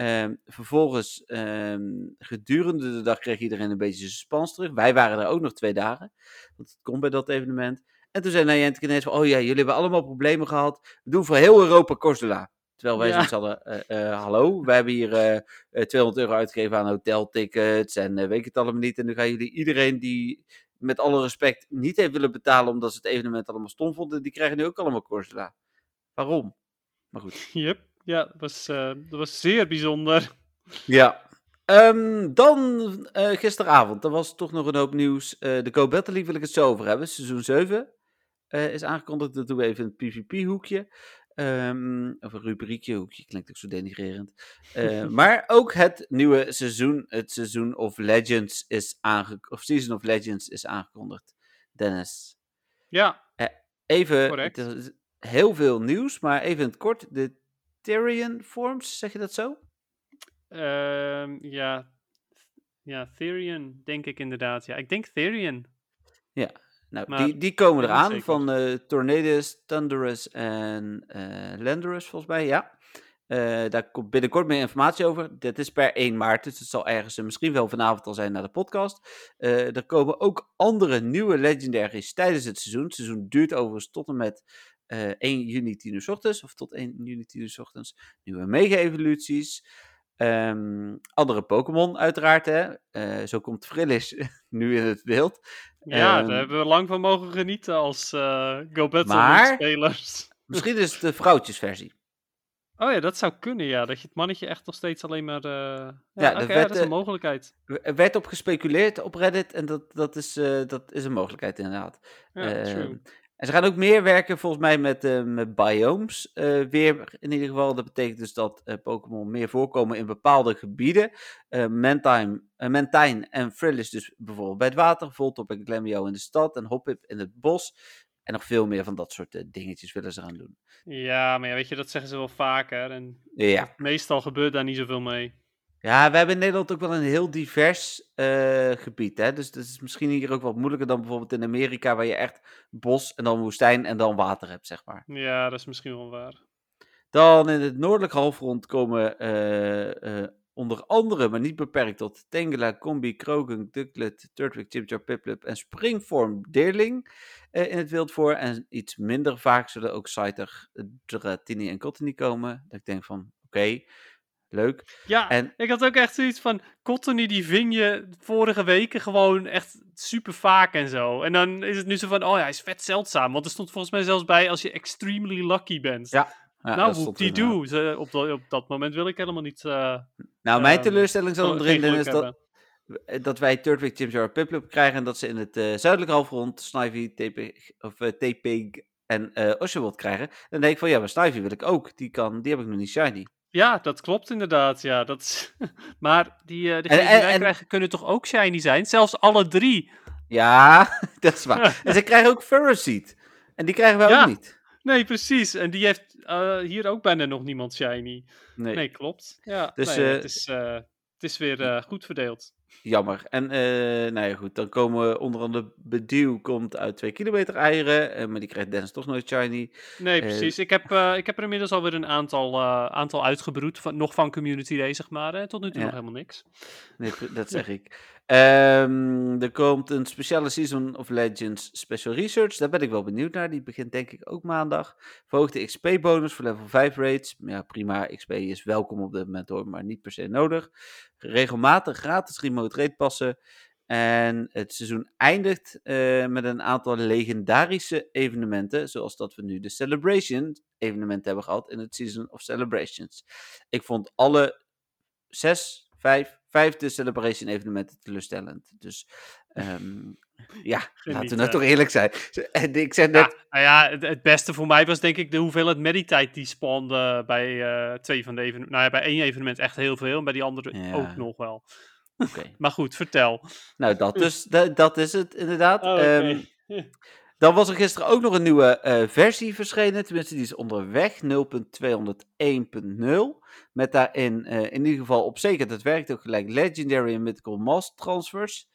Ehm, vervolgens, ehm, gedurende de dag kreeg iedereen een beetje zijn spans terug. Wij waren er ook nog twee dagen. Want het komt bij dat evenement. En toen zei Niantic ineens van, oh ja, jullie hebben allemaal problemen gehad. We doen voor heel Europa Corsola. Terwijl wij Ja. zoiets hadden, eh, eh, hallo, we hebben hier eh, eh, 200 euro uitgegeven aan hoteltickets en weet ik het allemaal niet. En nu gaan jullie iedereen die met alle respect niet heeft willen betalen omdat ze het evenement allemaal stom vonden, die krijgen nu ook allemaal Corsola. Waarom? Maar goed. Yep. Ja, dat was, eh, dat was zeer bijzonder. Ja. Ehm, dan eh, gisteravond, er was toch nog een hoop nieuws. Eh, de Go Battle League wil ik het zo over hebben. Seizoen 7 eh, is aangekondigd. Dat doen we even in het PvP-hoekje. Ehm, of een rubriekje, hoekje klinkt ook zo denigrerend. Maar ook het nieuwe seizoen, het seizoen of Legends is aangekondigd, of Season of Legends is aangekondigd. Dennis. Ja, Even, Correct. het is heel veel nieuws, maar even in het kort. De Tyrion Forms, zeg je dat zo? ehm, ja, ja, Therion denk ik inderdaad. Ja, ik denk Therion. Nou, Maar die, die komen eraan zeker. van eh Tornadus, Thunderous en eh Landorus, volgens mij, ja. Eh, daar komt binnenkort meer informatie over. Dit is per 1 maart, dus het zal ergens eh, misschien wel vanavond al zijn naar de podcast. Eh, er komen ook andere nieuwe legendaries tijdens het seizoen. Het seizoen duurt overigens tot en met eh 1 juni 10 uur 's ochtends, of tot 1 juni 10 uur 's ochtends. Nieuwe mega-evoluties. Ehm, andere Pokémon uiteraard, hè. Eh, zo komt Frillis nu in het beeld. Ja, Ehm, daar hebben we lang van mogen genieten als eh Go Battle spelers. Misschien is het de vrouwtjesversie. Oh ja, dat zou kunnen, ja. Dat je het mannetje echt nog steeds alleen maar... Ja, dat ja, werd, dat is een mogelijkheid. Er werd op gespeculeerd op Reddit en dat, dat, is, dat is een mogelijkheid inderdaad. Ja, Ehm, true. En ze gaan ook meer werken volgens mij met, eh, met biomes. eh, weer in ieder geval. Dat betekent dus dat eh, Pokémon meer voorkomen in bepaalde gebieden. Mantine, eh, Mantine en Frillis dus bijvoorbeeld bij het water. Voltop en Glameow in de stad en Hoppip in het bos. En nog veel meer van dat soort dingetjes willen ze gaan doen. Ja, maar ja, weet je, dat zeggen ze wel vaker. En Ja. meestal gebeurt daar niet zoveel mee. Ja, we hebben in Nederland ook wel een heel divers eh, gebied. Hè? Dus dat is misschien hier ook wat moeilijker dan bijvoorbeeld in Amerika, waar je echt bos en dan woestijn en dan water hebt, zeg maar. Ja, dat is misschien wel waar. Dan in het noordelijk halfrond komen eh, eh, onder andere, maar niet beperkt tot Tengela, Combi, Krogan, Ducklet, Turtwig, Chimchar, Piplup en Springvorm Deerling in het wild voor. En iets minder vaak zullen ook Scyther, Dratini en Cottony komen. Dat ik denk van, oké, leuk. Ja, En ik had ook echt zoiets van... Cottony, die ving je vorige weken gewoon echt super vaak en zo. En dan is het nu zo van... Oh ja, hij is vet zeldzaam. Want er stond volgens mij zelfs bij als je extremely lucky bent. Ja, ja, nou, hoe die doe. Ze- Op, dat- op dat moment wil ik helemaal niet... eh Nou, mijn Ehm, teleurstelling geen hem erin, Dennis, dat, dat wij Turtwig, Chimchar en Piplup krijgen en dat ze in het eh, zuidelijke halfrond Snivy, TP, of, eh, Tepig en eh Oshawott krijgen. Dan denk ik van, ja, maar Snivy wil ik ook. Die, kan, die heb ik nog niet shiny. Ja, dat klopt inderdaad. Ja, dat is... maar die, eh En- die en- wij en- krijgen kunnen toch ook shiny zijn? Zelfs alle drie. Ja, dat is waar. en ze krijgen ook Ferroseed. En die krijgen wij Ja. ook niet. Nee, precies. En die heeft eh, hier ook bijna nog niemand shiny. Nee, Nee, klopt. Ja, Dus, nee, eh, het, is, het is weer goed verdeeld. Jammer. En eh nou ja, goed, dan komen onder andere Bedew komt uit 2 kilometer eieren. eh, maar die krijgt Dennis toch nooit shiny. Nee, eh, precies. Ik heb, ik heb er inmiddels alweer een aantal, aantal uitgebroed. Van, nog van Community Day, zeg maar. Hè. Tot nu toe Ja. nog helemaal niks. Nee, dat zeg ik. Ehm, er komt een speciale Season of Legends Special Research. Daar ben ik wel benieuwd naar. Die begint denk ik ook maandag. Verhoogde XP-bonus voor level 5 raids. Ja, prima. XP is welkom op dit moment hoor, maar niet per se nodig. Regelmatig gratis remote raid passen. En het seizoen eindigt eh, met een aantal legendarische evenementen. Zoals dat we nu de Celebration evenement hebben gehad in het Season of Celebrations. Ik vond alle zes, vijf, vijfde Celebration evenementen teleurstellend. Dus ehm, ja, laten we nou toch eerlijk zijn. En ik zeg net, Ja, nou ja, het, het beste voor mij was denk ik de hoeveelheid meditijd die spawnde bij eh, twee van de evenementen. Nou ja, bij één evenement echt heel veel. En bij die andere Ja. ook nog wel. oké. Maar goed, vertel. Nou, dat, dus, dat, is het inderdaad. Oh. Ehm, dan was er gisteren ook nog een nieuwe eh, versie verschenen. Tenminste, die is onderweg. 0.201.0. Met daarin eh, in ieder geval op zeker, dat werkt ook gelijk, Legendary en Mythical Mass transfers.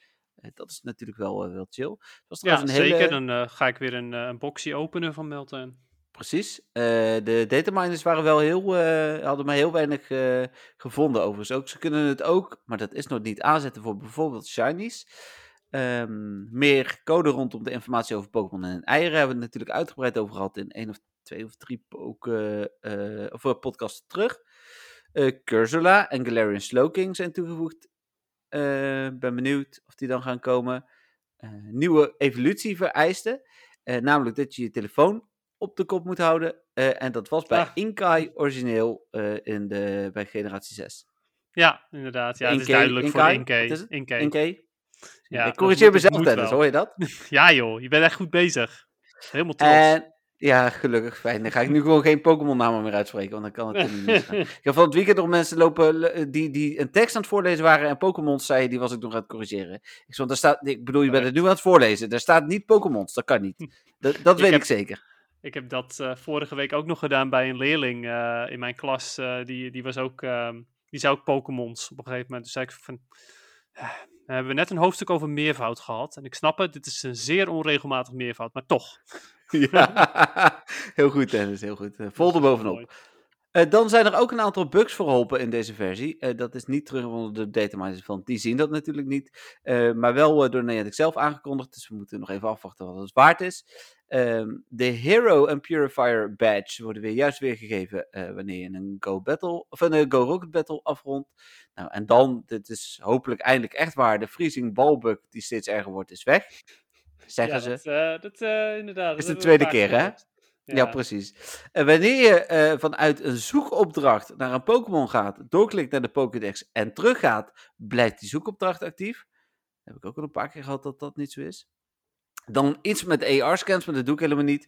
Eh, dat is natuurlijk wel, eh, wel chill. Ja, een zeker. hele- Dan eh, ga ik weer een, een boxje openen van Melton. Precies. Eh, de dataminers waren wel heel, hadden maar heel weinig eh, gevonden overigens ook. Ze kunnen het ook, maar dat is nog niet aanzetten voor bijvoorbeeld shinies. Ehm, meer code rondom de informatie over Pokémon en eieren hebben we het natuurlijk uitgebreid over gehad in één of twee of drie poke, of, podcasts terug. Cursula en Galarian Slowking zijn toegevoegd. Eh, ben benieuwd of die dan gaan komen. Eh, nieuwe evolutie vereisten. Eh, namelijk dat je je telefoon op de kop moet houden. En dat was bij Ah. Inkai origineel in de, bij generatie 6. Ja, inderdaad. Ja, het is duidelijk voor Inkay? Inkay. Inkai? Ja, ik corrigeer mezelf, Dennis, hoor je dat? Ja joh, je bent echt goed bezig. Helemaal trots. En Ja, gelukkig, fijn. Dan ga ik nu gewoon geen Pokémon-namen meer uitspreken, want dan kan het er niet misgaan. Ik heb van het weekend nog mensen lopen eh, die, die een tekst aan het voorlezen waren en Pokémons zeiden, die was ik nog aan het corrigeren. Ik, zei, daar staat, ik bedoel, je bent het nu aan het voorlezen. Daar staat niet Pokémons, dat kan niet. Dat, dat Ik weet heb- ik zeker. Ik heb dat eh, vorige week ook nog gedaan bij een leerling eh, in mijn klas. die, die was ook, ehm, die zei ook Pokémons op een gegeven moment. Dus zei ik van, "Ah, we hebben net een hoofdstuk over meervoud gehad. En ik snap het, dit is een zeer onregelmatig meervoud, maar toch. Ja. heel goed, Dennis, heel goed. Eh, Vol erbovenop. Mooi. Eh, dan zijn er ook een aantal bugs verholpen in deze versie. Eh, dat is niet terug onder de datamines van. Die zien dat natuurlijk niet. Maar wel door Niantic zelf aangekondigd. Dus we moeten nog even afwachten wat het waard is. Ehm, de Hero en Purifier badge worden weer juist weergegeven wanneer je een Go Battle of een Go Rocket Battle afrondt. Nou, en dan, dit is hopelijk eindelijk echt waar, de freezing ballbug die steeds erger wordt, is weg. Zeggen ja, ze. Dat, eh, dat eh, inderdaad. Is dat de tweede keer, hè? Ja, precies. En wanneer je eh, vanuit een zoekopdracht naar een Pokémon gaat, doorklikt naar de Pokédex en teruggaat, blijft die zoekopdracht actief. Dat heb ik ook al een paar keer gehad dat dat niet zo is. Dan iets met AR-scans, maar dat doe ik helemaal niet.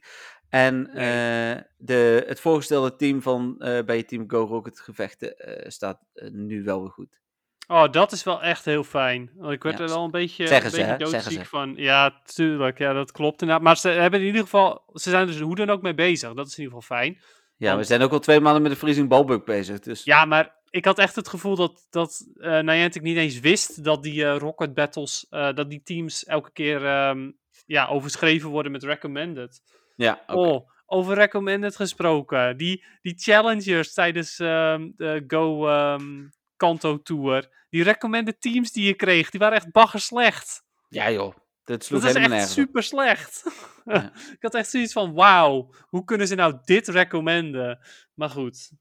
En eh, de, het voorgestelde team van eh, bij je team Go Rocket gevechten eh, staat eh, nu wel weer goed. Oh, dat is wel echt heel fijn. Want ik werd Ja, er wel een beetje, zeggen een beetje doodziek van. Ja, tuurlijk. Ja, dat klopt inderdaad. Maar ze hebben in ieder geval... Ze zijn dus hoe dan ook mee bezig. Dat is in ieder geval fijn. Ja, we zijn ook al twee maanden met de freezing ballbug bezig. Dus Ja, maar ik had echt het gevoel dat, dat eh Niantic niet eens wist dat die eh, Rocket Battles, eh, dat die teams elke keer ehm, ja, overschreven worden met recommended. ja, oké. Oh, over recommended gesproken. Die, die challengers tijdens ehm, de Go ehm, Kanto Tour, die recommended teams die je kreeg, die waren echt bagger slecht. ja joh, dat sloeg Dat is helemaal echt super slecht. Ja. ik had echt zoiets van, wauw, hoe kunnen ze nou dit recommenden? Maar goed,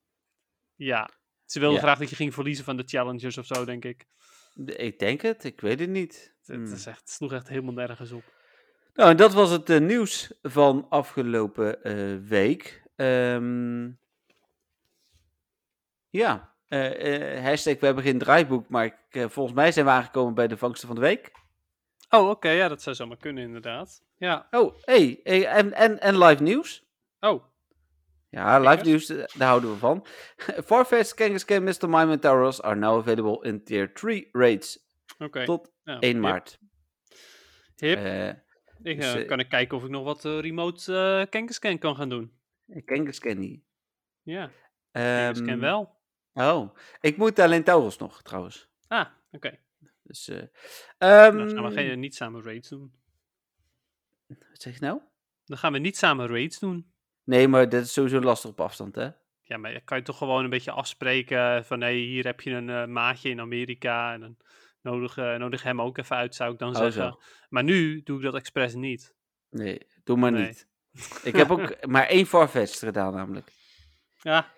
ja. Ze wilden Ja. graag dat je ging verliezen van de challengers of zo, denk ik. Ik denk het, ik weet het niet. Het, Hmm. is echt, het sloeg echt helemaal nergens op. Nou, en dat was het eh, nieuws van afgelopen eh, week. Ehm, ja, eh, hashtag we hebben geen draaiboek, maar ik, eh, volgens mij zijn we aangekomen bij de vangsten van de week. Oh, oké, ja, dat zou zomaar kunnen inderdaad. Ja, Oh, hey, hey, en, en, en live nieuws. oh, Ja, live nieuws, daar houden we van. Farfetch, Kangaskhan, Mr. Mime en Tauros are now available in tier 3 raids. oké. Tot Nou, 1 hip, maart. Hip. Eh ik, dus, kan ik kijken of ik nog wat remote Kangaskhan kan gaan doen. Kangaskhan niet. Ja, Kangaskhan Ehm, wel. Oh, ik moet alleen Tauros nog, trouwens. Ah, oké. Dus, eh Nou, dan gaan we ehm, geen, niet samen raids doen. Wat zeg je nou? Dan gaan we niet samen raids doen. Nee, maar dat is sowieso lastig op afstand, hè? Ja, maar kan je toch gewoon een beetje afspreken van hé, hier heb je een eh, maatje in Amerika en dan nodig, eh, nodig hem ook even uit, zou ik dan Oh, zeggen. zo. Maar nu doe ik dat expres niet. Nee, doe maar Nee. niet. Ik heb ook maar één Farfetch gedaan, namelijk. Ja,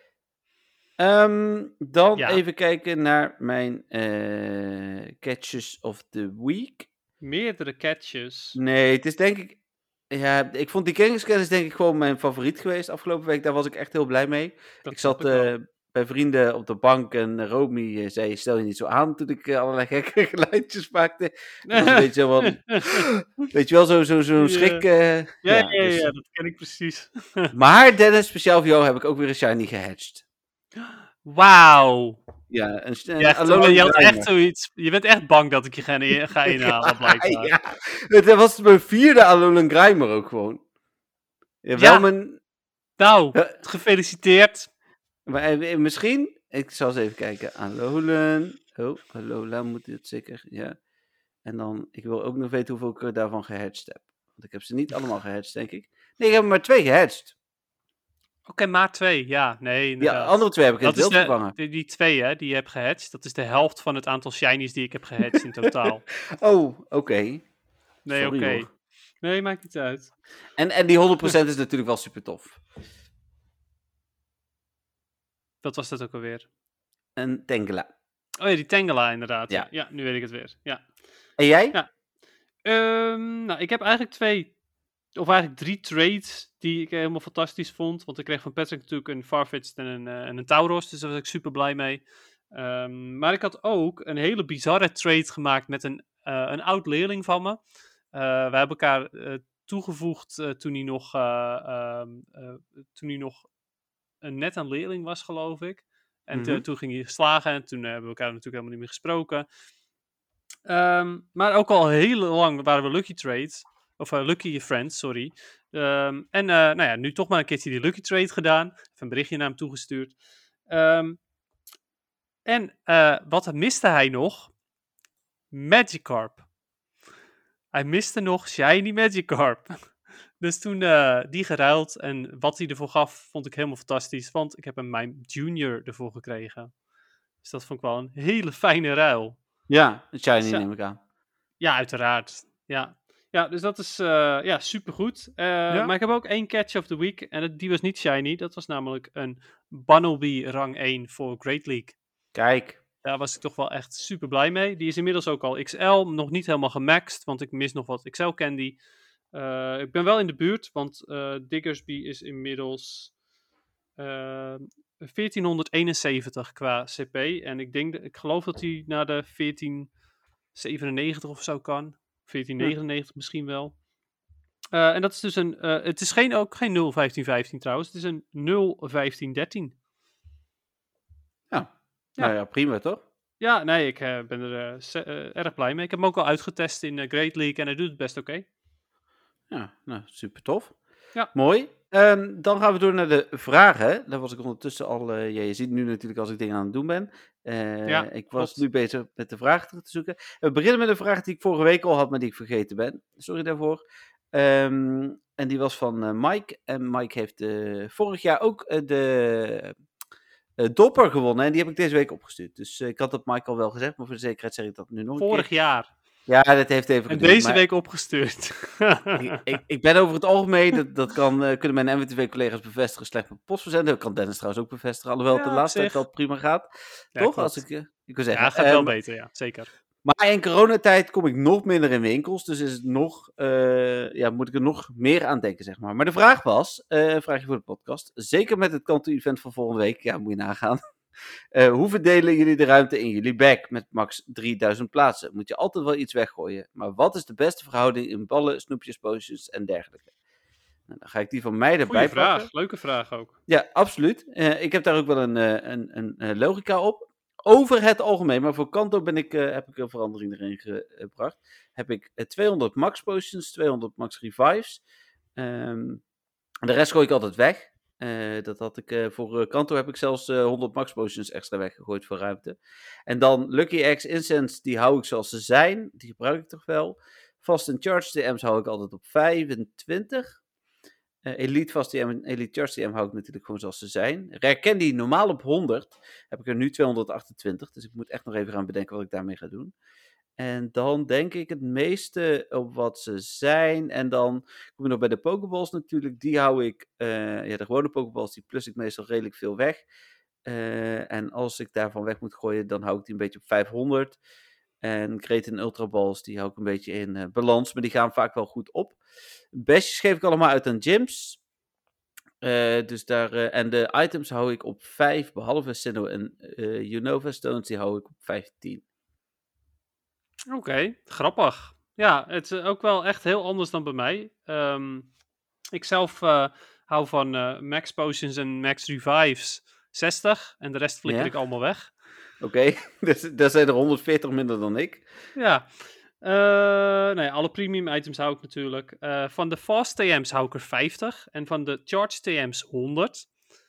Ehm, dan Ja. even kijken naar mijn eh, catches of the week. meerdere catches. Nee, het is denk ik... Ja, ik vond die Kangaskhan is denk ik gewoon mijn favoriet geweest afgelopen week. Daar was ik echt heel blij mee. Dat ik zat eh, bij vrienden op de bank en Romy eh, zei, stel je niet zo aan toen ik allerlei gekke geluidjes maakte. Dat was een beetje zo van, weet je wel, zo'n zo, zo Ja. schrik. ja, ja, ja, dus- dat ken ik precies. Maar Dennis, speciaal voor jou heb ik ook weer een shiny gehatcht. Wauw. Ja, Alolan je, had echt zoiets, je bent echt bang dat ik je ga, in- ga inhalen, blijkbaar. ja, het was mijn vierde Alolan Grimer ook gewoon. Ja, Ja. wel mijn... Nou, gefeliciteerd. maar eh, misschien, ik zal eens even kijken. Alolan. Oh, Alolan moet dit zeker, ja. En dan, ik wil ook nog weten hoeveel ik daarvan gehatcht heb. Want ik heb ze niet allemaal gehatcht, denk ik. Nee, ik heb er maar twee gehatcht. Oké, maar twee. Ja, nee, Ja, andere twee heb ik in dat het gevangen. die, die twee hè, die je hebt gehatcht. Dat is de helft van het aantal shinies die ik heb gehatcht in totaal. Oh, oké. Nee, oké. Nee, maakt niet uit. En, en die 100% is natuurlijk wel super tof. Wat was dat ook alweer? En Tengela. Oh ja, die Tangela inderdaad. Ja. Ja. nu weet ik het weer. Ja. En jij? Ja. Ehm, nou, ik heb eigenlijk twee, of eigenlijk drie trades die ik helemaal fantastisch vond. Want ik kreeg van Patrick natuurlijk een Farfetch'd en een, eh, en een Tauros, dus daar was ik super blij mee. Ehm, maar ik had ook een hele bizarre trade gemaakt met een, eh, een oud leerling van me. Eh, we hebben elkaar toegevoegd toen, hij nog, eh, ehm, eh, toen hij nog een, net een leerling was, geloof ik. En Mhm. toen ging hij slagen en toen hebben we elkaar natuurlijk helemaal niet meer gesproken. Ehm, maar ook al heel lang waren we Lucky Trades. Of eh, Lucky Friends, sorry. Ehm, en eh, nou ja, nu toch maar een keertje die Lucky Trade gedaan. Even een berichtje naar hem toegestuurd. Ehm, en eh, wat miste hij nog? Magikarp. Hij miste nog Shiny Magikarp. Dus toen die geruild en wat hij ervoor gaf, vond ik helemaal fantastisch. Want ik heb hem mijn junior ervoor gekregen. Dus dat vond ik wel een hele fijne ruil. Ja, een shiny neem ik aan. Ja, uiteraard. Ja, ja dus dat is eh ja, supergoed. Eh, Maar ik heb ook één catch of the week. En het- die was niet shiny. Dat was namelijk een Bunnelby rang 1 voor Great League. Kijk. Daar was ik toch wel echt super blij mee. Die is inmiddels ook al XL, nog niet helemaal gemaxed, want ik mis nog wat XL candy. Eh, ik ben wel in de buurt, want Diggersby is inmiddels eh, 1471 qua CP. En ik, denk, ik geloof dat hij naar de 1497 of zo kan. 1499 misschien wel. Eh, en dat is dus een. eh, het is geen, ook geen 01515 trouwens. Het is een 01513. Ja. Ja. Nou ja, prima toch? Ja, nee, ik eh, ben er erg blij mee. Ik heb hem ook al uitgetest in Great League en hij doet het best oké. Ja, nou, super tof. Ja. Mooi. Ehm, dan gaan we door naar de vragen. Daar was ik ondertussen al. eh, ja, je ziet nu natuurlijk als ik dingen aan het doen ben. Eh, Ja, ik was klopt. nu bezig met de vragen terug te zoeken. We beginnen met een vraag die ik vorige week al had, maar die ik vergeten ben. Sorry daarvoor. Ehm, en die was van eh, Mike. En Mike heeft vorig jaar ook de Dopper gewonnen. En die heb ik deze week opgestuurd. Dus ik had dat Mike al wel gezegd, maar voor de zekerheid zeg ik dat nu nog een Vorig keer. jaar. Ja, dat heeft even En geduurd, deze maar- week opgestuurd. ik, ik, ik ben over het algemeen, dat, dat kan, eh, kunnen mijn MWTV-collega's bevestigen, slecht met post verzenden. Dat kan Dennis trouwens ook bevestigen, alhoewel het de laatste tijd wel prima gaat. Ja, Toch? klopt. Als ik, eh, ik wil zeggen. ja, gaat wel Ehm, beter, ja. Zeker. maar in coronatijd kom ik nog minder in winkels, dus is het nog, eh, ja, moet ik er nog meer aan denken, zeg maar. Maar de vraag was, een vraagje voor de podcast, zeker met het Kanto-event van volgende week, ja, moet je nagaan. Eh, hoe verdelen jullie de ruimte in jullie bag met max 3000 plaatsen? Moet je altijd wel iets weggooien. Maar wat is de beste verhouding in ballen, snoepjes, potions en dergelijke? Nou, dan ga ik die van mij erbij Goeie vraag. pakken. Leuke vraag ook. Ja, absoluut. Eh, ik heb daar ook wel een, eh, een, een, logica op. Over het algemeen, maar voor Kanto ben ik, heb ik een verandering erin gebracht. Heb ik eh, 200 max potions, 200 max revives. Ehm, de rest gooi ik altijd weg. Eh, dat had ik, eh, voor eh, Kanto heb ik zelfs eh, 100 max potions extra weggegooid voor ruimte. En dan Lucky X Incense, die hou ik zoals ze zijn. Die gebruik ik toch wel. Fast and Charge TM's hou ik altijd op 25. Eh, Elite Fast en Elite Charge TM hou ik natuurlijk gewoon zoals ze zijn. Rare Candy normaal op 100. Heb ik er nu 228. Dus ik moet echt nog even gaan bedenken wat ik daarmee ga doen. En dan denk ik het meeste op wat ze zijn. En dan kom je nog bij de Pokeballs natuurlijk. Die hou ik, eh, ja, de gewone Pokeballs, die plus ik meestal redelijk veel weg. Eh, en als ik daarvan weg moet gooien, dan hou ik die een beetje op 500. En Great en Ultra Balls, die hou ik een beetje in eh, balans. Maar die gaan vaak wel goed op. Bestjes geef ik allemaal uit aan gyms. Dus daar, en de items hou ik op 5, behalve Sinnoh en eh Unova Stones, die hou ik op 15. Oké, grappig. Ja, het is ook wel echt heel anders dan bij mij. Ehm, ik zelf eh, hou van eh, max potions en max revives 60 en de rest flikker Ja. ik allemaal weg. Oké, dus daar zijn er 140 minder dan ik. Ja. Eh nee, alle premium items hou ik natuurlijk. Eh, van de fast TM's hou ik er 50 en van de charge TM's 100.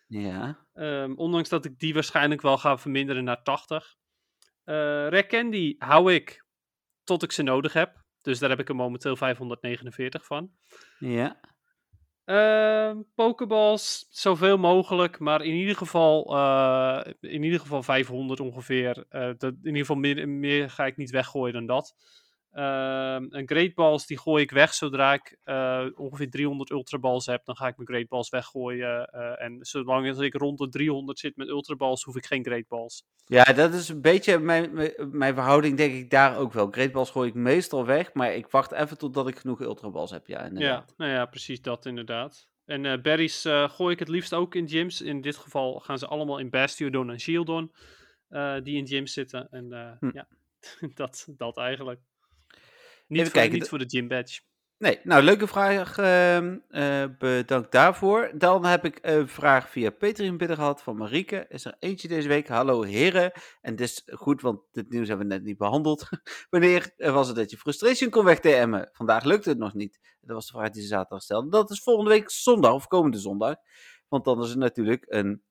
Ja. Ehm, ondanks dat ik die waarschijnlijk wel ga verminderen naar 80. Eh Rare Candy hou ik tot ik ze nodig heb. Dus daar heb ik er momenteel 549 van. Ja. Ehm Pokeballs, zoveel mogelijk, maar in ieder geval, eh, in ieder geval 500 ongeveer. Eh, dat, in ieder geval meer, meer ga ik niet weggooien dan dat. Ehm en Great Balls, die gooi ik weg zodra ik eh, ongeveer 300 Ultra Balls heb. Dan ga ik mijn Great Balls weggooien. eh, en zolang ik rond de 300 zit met Ultra Balls, hoef ik geen Great Balls. Ja, dat is een beetje mijn, mijn- mijn verhouding, denk ik, daar ook wel. Great Balls gooi ik meestal weg, maar ik wacht even totdat ik genoeg Ultra Balls heb. Ja, Ja, nou ja, precies dat inderdaad. En eh, berries gooi ik het liefst ook in gyms. In dit geval gaan ze allemaal in Bastiodon en Shieldon. eh, die in gyms zitten. En Hm. ja, dat, dat eigenlijk. Niet, Even voor, kijken, niet voor de gym badge. Nee, nou, leuke vraag. eh, bedankt daarvoor. Dan heb ik een vraag via Patreon binnen gehad van Marieke. Is er eentje deze week? Hallo heren. En dit is goed, want dit nieuws hebben we net niet behandeld. Wanneer was het dat je frustration kon weg-TM'en? Vandaag lukte het nog niet. Dat was de vraag die ze zaterdag stelde. Dat is volgende week zondag, of komende zondag. Want dan is het natuurlijk een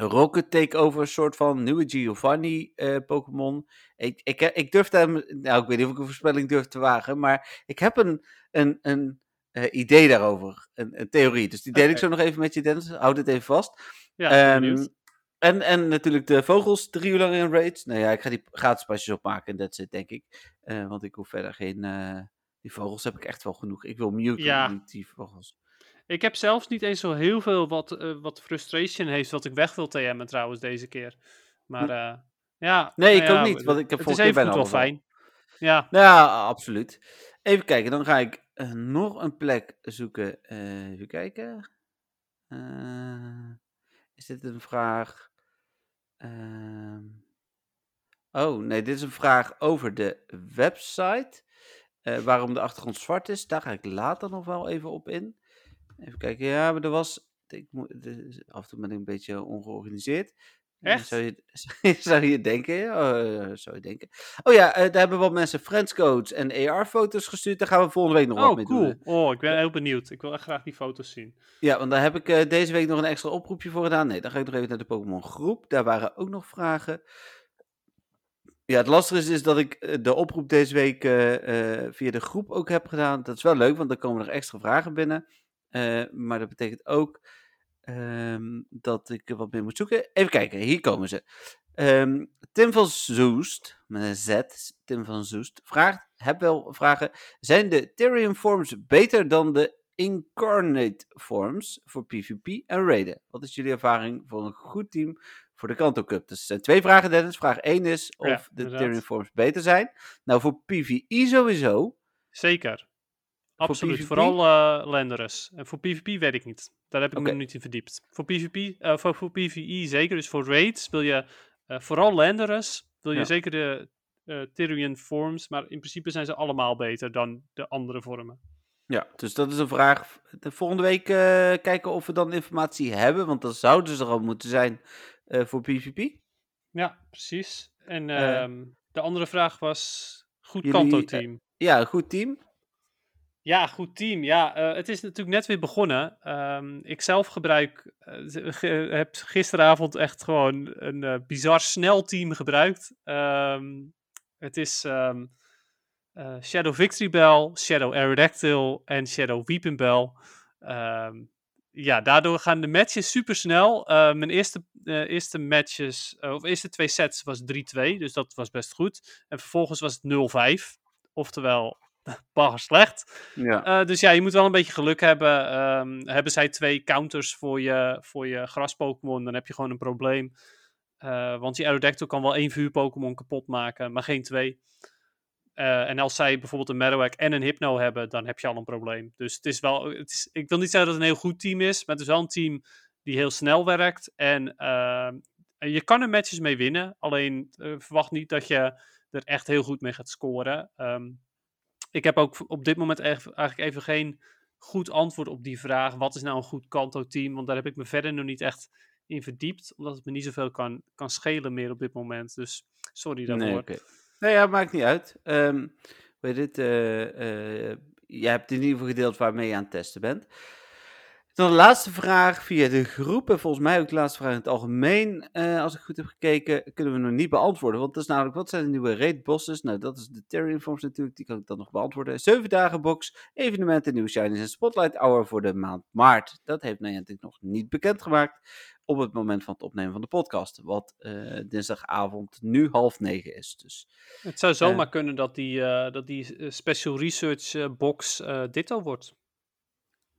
Rocket Takeover soort van nieuwe Giovanni eh, Pokémon. Ik, ik, ik durf hem, nou ik weet niet of ik een voorspelling durf te wagen, maar ik heb een, een, een eh, idee daarover, een, een theorie. Dus die deel ik zo nog even met je Dennis, houd het even vast. Ja, benieuwd. en, en natuurlijk de vogels, drie uur lang in raids. Nou ja, ik ga die gratis pasjes opmaken en that's it, denk ik. Eh, want ik hoef verder geen... die vogels heb ik echt wel genoeg. Ik wil Mewtwo, Ja. die vogels. Ik heb zelfs niet eens zo heel veel wat, eh, wat frustration heeft, wat ik weg wil TM'en trouwens deze keer. Maar eh, ja. Nee, nou ik ook ja, niet, want ik heb vorige keer even bijna wel fijn. Ja, Nou ja, absoluut. Even kijken, dan ga ik eh, nog een plek zoeken. Even kijken. Is dit een vraag? Ehm, oh, nee, dit is een vraag over de website. Waarom de achtergrond zwart is. Daar ga ik later nog wel even op in. Even kijken, ja, maar er was... Ik moet, af en toe ben ik een beetje ongeorganiseerd. Eh, Echt? Zou je, zou je denken? zou je denken. Oh ja, eh, daar hebben wat mensen friendscodes en AR-foto's gestuurd. Daar gaan we volgende week nog wat Oh, mee doen. hè. cool. Oh, ik ben heel benieuwd. Ik wil echt graag die foto's zien. Ja, want daar heb ik deze week nog een extra oproepje voor gedaan. Nee, dan ga ik nog even naar de Pokémon groep. Daar waren ook nog vragen. Ja, het lastige is, is dat ik de oproep deze week via de groep ook heb gedaan. Dat is wel leuk, want dan komen er extra vragen binnen. Eh, maar dat betekent ook ehm, dat ik er wat meer moet zoeken. Even kijken, hier komen ze. Ehm, Tim van Zoest, met een Z, Tim van Zoest, vraagt, heb wel vragen. Zijn de Therium forms beter dan de Incarnate forms voor PvP en raiden? Wat is jullie ervaring voor een goed team voor de Kanto Cup? Dus er zijn twee vragen, Dennis. Vraag 1 is of Ja, de. Therium forms beter zijn. Nou, voor PvE sowieso. Zeker. Absoluut. Vooral Landorus. En voor PvP weet ik niet. Daar heb ik Oké. me nog niet in verdiept. Voor PvP, eh, voor, voor PvE zeker. Dus voor raids wil je eh, vooral Landorus. Wil je Ja. zeker de eh Tyrian forms. Maar in principe zijn ze allemaal beter dan de andere vormen. Ja, dus dat is een vraag. De volgende week kijken of we dan informatie hebben, want dan zouden ze er al moeten zijn voor PvP. Ja, precies. En Eh, ehm, de andere vraag was... Goed jullie, Kanto-team. Ja, goed team. Ja, goed team. Ja, eh, het is natuurlijk net weer begonnen. Ehm, ik zelf gebruik, ge- heb gisteravond echt gewoon een eh, bizar snel team gebruikt. Ehm, het is ehm, eh, Shadow Victory Bell, Shadow Aerodactyl en Shadow Weeping Bell. Ja, daardoor gaan de matches super snel. mijn eerste, eerste matches, of eerste twee sets was 3-2, dus dat was best goed. En vervolgens was het 0-5, oftewel bagger slecht. Ja. Eh, dus ja, je moet wel een beetje geluk hebben. Ehm, hebben zij twee counters voor je, voor je gras-Pokémon, dan heb je gewoon een probleem. Eh, want die Aerodactyl kan wel één vuur-Pokémon kapot maken, maar geen twee. Eh, en als zij bijvoorbeeld een Marowak en een Hypno hebben, dan heb je al een probleem. Dus het is wel, het is, ik wil niet zeggen dat het een heel goed team is, maar het is wel een team die heel snel werkt. En ehm, je kan er matches mee winnen, alleen verwacht niet dat je er echt heel goed mee gaat scoren. Ehm, ik heb ook op dit moment eigenlijk even geen goed antwoord op die vraag. Wat is nou een goed Kanto-team? Want daar heb ik me verder nog niet echt in verdiept. Omdat het me niet zoveel kan, kan schelen meer op dit moment. Dus sorry daarvoor. Nee, oké. Nee, ja, maakt niet uit. Ehm weet het, eh, eh, jij hebt in ieder geval gedeeld waarmee je aan het testen bent. Dan de laatste vraag via de groep. En volgens mij ook de laatste vraag in het algemeen. eh, als ik goed heb gekeken, kunnen we nog niet beantwoorden. Want dat is namelijk, wat zijn de nieuwe raid bosses? Nou, dat is de Terry Forms natuurlijk. Die kan ik dan nog beantwoorden. 7 dagen box, evenementen, nieuwe shinies en spotlight hour voor de maand maart. Dat heeft Niantic nog niet bekendgemaakt op het moment van het opnemen van de podcast. Wat eh, dinsdagavond nu half negen is. Dus Het zou zomaar kunnen dat die, eh, dat die eh, Special Research eh, box eh, ditto wordt.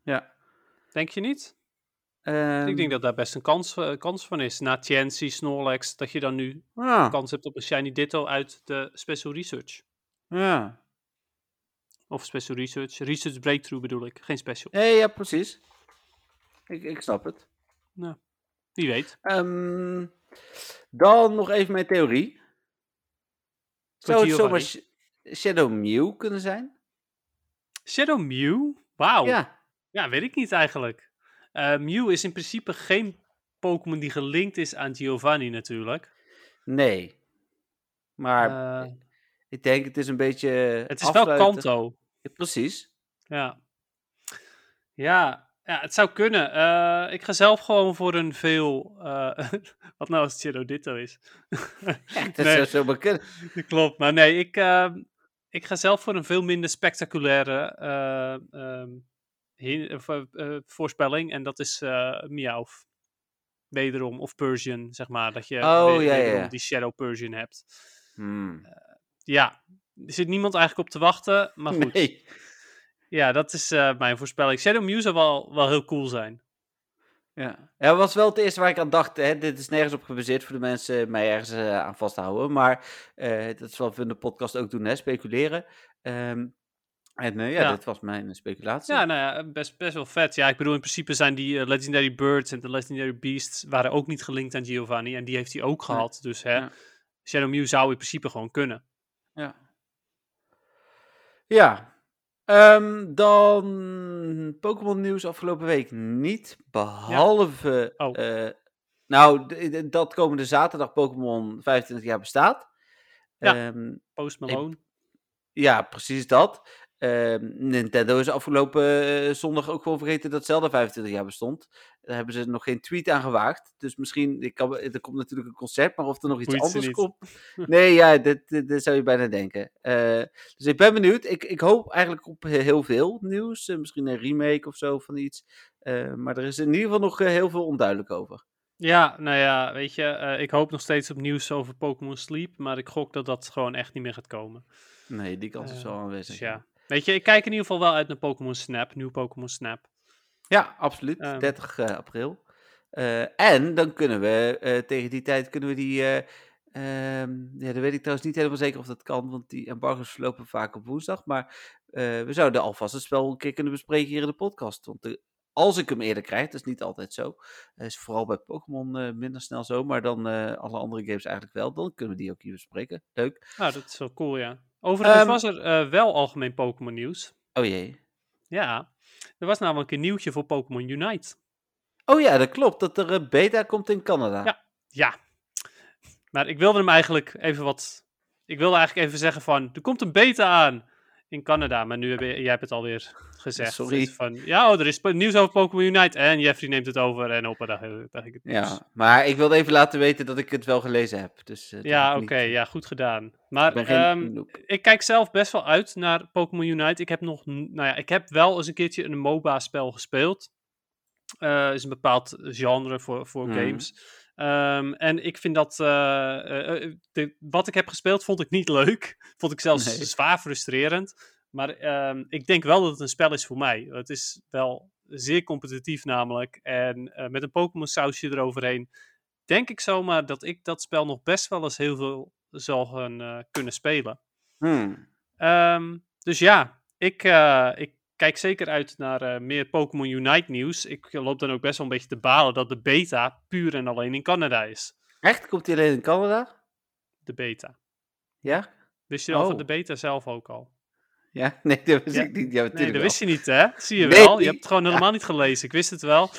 ja. Denk je niet? Ehm, ik denk dat daar best een kans, eh, kans van is. Na Tiancy, Snorlax, dat je dan nu Ja, kans hebt op een Shiny Ditto uit de Special Research. ja. Of Special Research. Research Breakthrough bedoel ik, geen Special. Nee, ja, precies. Ik, ik snap het. Wie weet. Ehm, dan nog even mijn theorie. Zou het zomaar Shadow Mew kunnen zijn? Shadow Mew? Wauw. Ja. Ja, weet ik niet eigenlijk. Eh, Mew is in principe geen Pokémon die gelinkt is aan Giovanni natuurlijk. nee. Maar Eh, ik denk het is een beetje het is wel. Kanto. Ja, precies. Ja. Ja, ja, het zou kunnen. Eh, ik ga zelf gewoon voor een veel... wat nou als het Ditto is? Ja, dat Nee. zou zomaar kunnen. Klopt, maar nee, ik, ehm, ik ga zelf voor een veel minder spectaculaire eh, voorspelling. En dat is eh Meowth. Wederom, of Persian, zeg maar. Dat je Oh, ja, ja, die Shadow Persian hebt. Hmm. Ja, er zit niemand eigenlijk op te wachten. Maar goed, Nee. ja, dat is eh, mijn voorspelling. Shadow Mew zou wel, wel heel cool zijn. Ja. ja, dat was wel het eerste waar ik aan dacht. Hè. Dit is nergens op gebaseerd voor de mensen mij ergens eh, aan vasthouden. Maar eh, dat is wat we in de podcast ook doen, hè, speculeren. Ehm, en eh, ja, Ja. dit was mijn speculatie. Ja, nou ja, best, best wel vet. Ja, ik bedoel, in principe zijn die eh, Legendary Birds en de Legendary Beasts waren ook niet gelinkt aan Giovanni. En die heeft hij ook gehad. Dus hè, Ja. Shadow Mew zou in principe gewoon kunnen. Ja. Ja. Ehm, dan Pokémon nieuws afgelopen week niet. Behalve. Oh. eh, nou, dat komende zaterdag Pokémon 25 jaar bestaat. Ja. Ehm, Post Malone. ja, precies dat. Ehm, Nintendo is afgelopen eh, zondag ook gewoon vergeten dat Zelda 25 jaar bestond. Daar hebben ze nog geen tweet aan gewaagd. Dus misschien, ik kan, er komt natuurlijk een concert, maar of er nog iets Boeit anders komt. Nee, ja, dit zou je bijna denken. Eh, dus ik ben benieuwd. Ik, ik hoop eigenlijk op heel veel nieuws. Eh, misschien een remake of zo van iets. Maar er is in ieder geval nog heel veel onduidelijk over. Ja, nou ja, weet je, ik hoop nog steeds op nieuws over Pokémon Sleep. Maar ik gok dat dat gewoon echt niet meer gaat komen. Nee, die kans is wel aanwezig. Dus ja. Weet je, ik kijk in ieder geval wel uit naar Pokémon Snap. Nieuw Pokémon Snap. Ja, absoluut. Ehm. 30 eh, april. Eh, en dan kunnen we eh, tegen die tijd kunnen we die. eh, ehm, ja, dan weet ik trouwens niet helemaal zeker of dat kan, want die embargo's verlopen vaak op woensdag. Maar we zouden alvast het spel een keer kunnen bespreken hier in de podcast. Want de- als ik hem eerder krijg, dat is niet altijd zo. is vooral bij Pokémon minder snel zo, maar dan alle andere games eigenlijk wel. Dan kunnen we die ook hier bespreken. Leuk. Nou, dat is wel cool, ja. Overigens Ehm. was er eh, wel algemeen Pokémon nieuws. Oh jee. Ja, er was namelijk een nieuwtje voor Pokémon Unite. Oh ja, dat klopt. Dat er een beta komt in Canada. Ja. Ja. Maar ik wilde hem eigenlijk even wat... Ik wilde eigenlijk even zeggen van, er komt een beta aan in Canada. Maar nu heb je, jij hebt het alweer gezegd. Sorry. Van, ja, oh, er is nieuws over Pokémon Unite. En Jeffrey neemt het over en hoppa, daar dacht ik het nieuws. Ja, maar ik wilde even laten weten dat ik het wel gelezen heb. Dus, eh, Ja, oké, niet- ja, goed gedaan. Maar Ik ehm, ik kijk zelf best wel uit naar Pokémon Unite. Ik heb nog, nou ja, ik heb wel eens een keertje een MOBA-spel gespeeld. Eh is een bepaald genre voor, voor Mhm. games. Ehm, en ik vind dat, eh, eh, eh, de- wat ik heb gespeeld vond ik niet leuk. Vond ik zelfs Nee. zwaar frustrerend. Maar ehm, ik denk wel dat het een spel is voor mij. Het is wel zeer competitief namelijk. En met een Pokémon sausje eroverheen denk ik zomaar dat ik dat spel nog best wel eens heel veel zal gaan kunnen spelen. Hmm. Ehm, dus ja, ik, ik kijk zeker uit naar eh, meer Pokémon Unite nieuws. Ik loop dan ook best wel een beetje te balen dat de beta puur en alleen in Canada is. Echt? Komt die alleen in Canada? De beta. Ja? Wist je al van Oh. de beta zelf ook al? Ja? Nee, dat wist Ja. ik niet. Ja, Nee, dat wist je niet, hè? Zie je Nee. wel. Je hebt het gewoon helemaal niet gelezen. Ik wist het wel.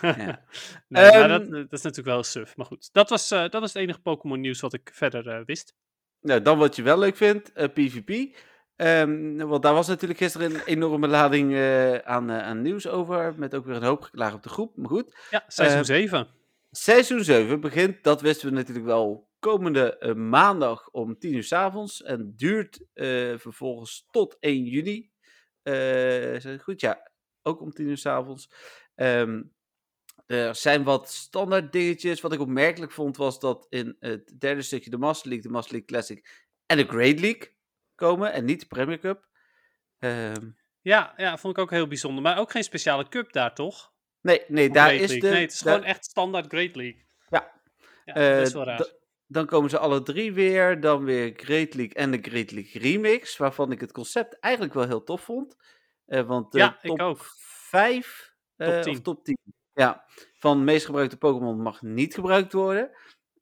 Ja. nee, maar Ehm, dat, dat is natuurlijk wel suf. Maar goed, dat was, eh, dat was het enige Pokémon nieuws wat ik verder eh, wist. Nou, dan wat je wel leuk vindt, eh, PvP. Ehm, want daar was natuurlijk gisteren een enorme lading eh, aan, eh, aan nieuws over. Met ook weer een hoop geklaagd op de groep. Maar goed, Ja, seizoen Eh, 7. seizoen 7 begint, dat wisten we natuurlijk wel, komende eh, maandag om 10 uur s avonds. En duurt vervolgens tot 1 juni. Goed, ja, ook om 10 uur s avonds. Ehm, er zijn wat standaard dingetjes. Wat ik opmerkelijk vond was dat in het derde stukje de Master League, de Master League Classic en de Great League komen. En niet de Premier Cup. Ehm, Ja, ja, vond ik ook heel bijzonder. Maar ook geen speciale cup daar, toch? nee, nee, Of daar Great is League. de... Nee, het is daar- gewoon echt standaard Great League. Ja. Ja, Eh, best wel raar. da- dan komen ze alle drie weer. Dan weer Great League en de Great League Remix. Waarvan ik het concept eigenlijk wel heel tof vond. Eh, want de Ja, ik top ook. 5 Top of 10. top 10 ja, van meest gebruikte Pokémon mag niet gebruikt worden.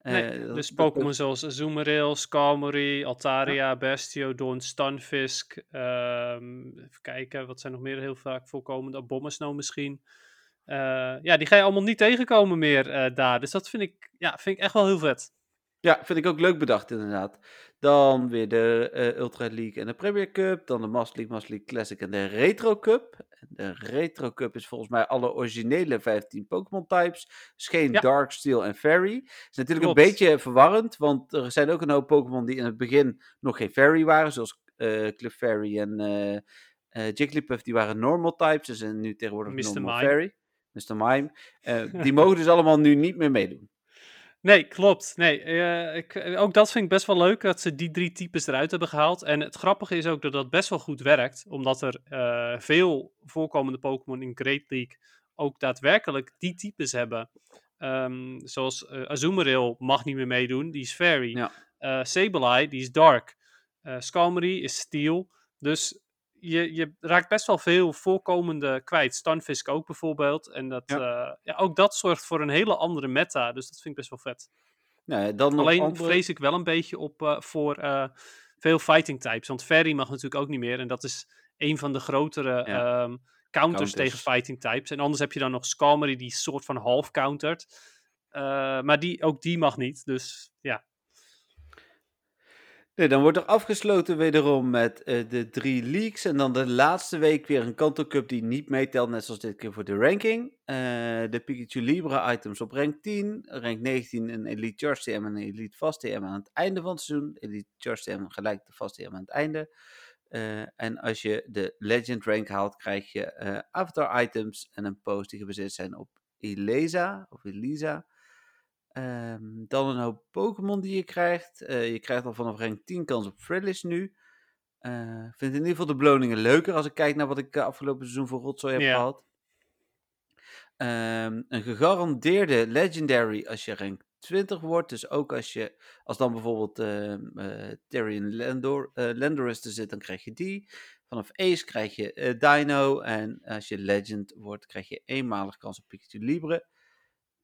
Nee, Eh, dus Pokémon zoals Azumarill, Skarmory, Altaria, Bastiodon, Stunfisk. ehm, even kijken, wat zijn nog meer heel vaak voorkomende? Abomasnow misschien. Eh, ja, die ga je allemaal niet tegenkomen meer eh, daar. Dus dat vind ik, ja, vind ik echt wel heel vet. Ja, vind ik ook leuk bedacht inderdaad. Dan weer de eh, Ultra League en de Premier Cup. Dan de Master League, Master League Classic en de Retro Cup. En de Retro Cup is volgens mij alle originele 15 Pokémon types. Dus geen Ja. Dark, Steel en Fairy. is natuurlijk Klopt. een beetje verwarrend, want er zijn ook een hoop Pokémon die in het begin nog geen Fairy waren. Zoals eh Cliff Fairy en eh eh, Jigglypuff, die waren normal types. Ze zijn nu tegenwoordig Mr. normal Mime. Fairy. Mr. Mime. Eh, die mogen dus allemaal nu niet meer meedoen. Nee, klopt. Nee, eh, ik, eh, ook dat vind ik best wel leuk dat ze die drie types eruit hebben gehaald. En het grappige is ook dat dat best wel goed werkt, omdat er eh, veel voorkomende Pokémon in Great League ook daadwerkelijk die types hebben. Ehm, zoals eh Azumarill mag niet meer meedoen, die is Fairy. Ja. Sableye, die is Dark. Skarmory is Steel. Dus je, je raakt best wel veel voorkomende kwijt. Stunfisk ook bijvoorbeeld. En dat, Ja. ja. ja, ook dat zorgt voor een hele andere meta. Dus dat vind ik best wel vet. Ja, dan nog Alleen andere- vrees ik wel een beetje op eh, voor eh, veel fighting types. Want Fairy mag natuurlijk ook niet meer. En dat is een van de grotere Ja. ehm, counters, Counters. tegen fighting types. En anders heb je dan nog Skarmory die soort van half countert. Eh, maar die, ook die mag niet. Dus ja. Dan wordt er afgesloten wederom met eh, de drie leagues. En dan de laatste week weer een Kanto Cup die niet meetelt, net zoals dit keer voor de ranking. Eh, de Pikachu Libre items op rank 10. Rank 19 een Elite Charge TM en een Elite Fast TM aan het einde van het seizoen. Elite Charge TM gelijk de Fast TM aan het einde. Eh, en als je de Legend rank haalt, krijg je avatar items en een post die gebaseerd zijn op Eleza of Elisa. Ehm, dan een hoop Pokémon die je krijgt. Eh, je krijgt al vanaf rank 10 kans op Frillis nu. Eh, Ik vind in ieder geval de beloningen leuker als ik kijk naar wat ik eh, afgelopen seizoen voor rotzooi heb gehad. Ehm, een gegarandeerde Legendary als je rank 20 wordt. Dus ook als je, als dan bijvoorbeeld ehm eh Tyrion Landor, eh, Landorus er zit, dan krijg je die. Vanaf Ace krijg je eh, Dino. En als je Legend wordt, krijg je eenmalig kans op Pikachu Libre.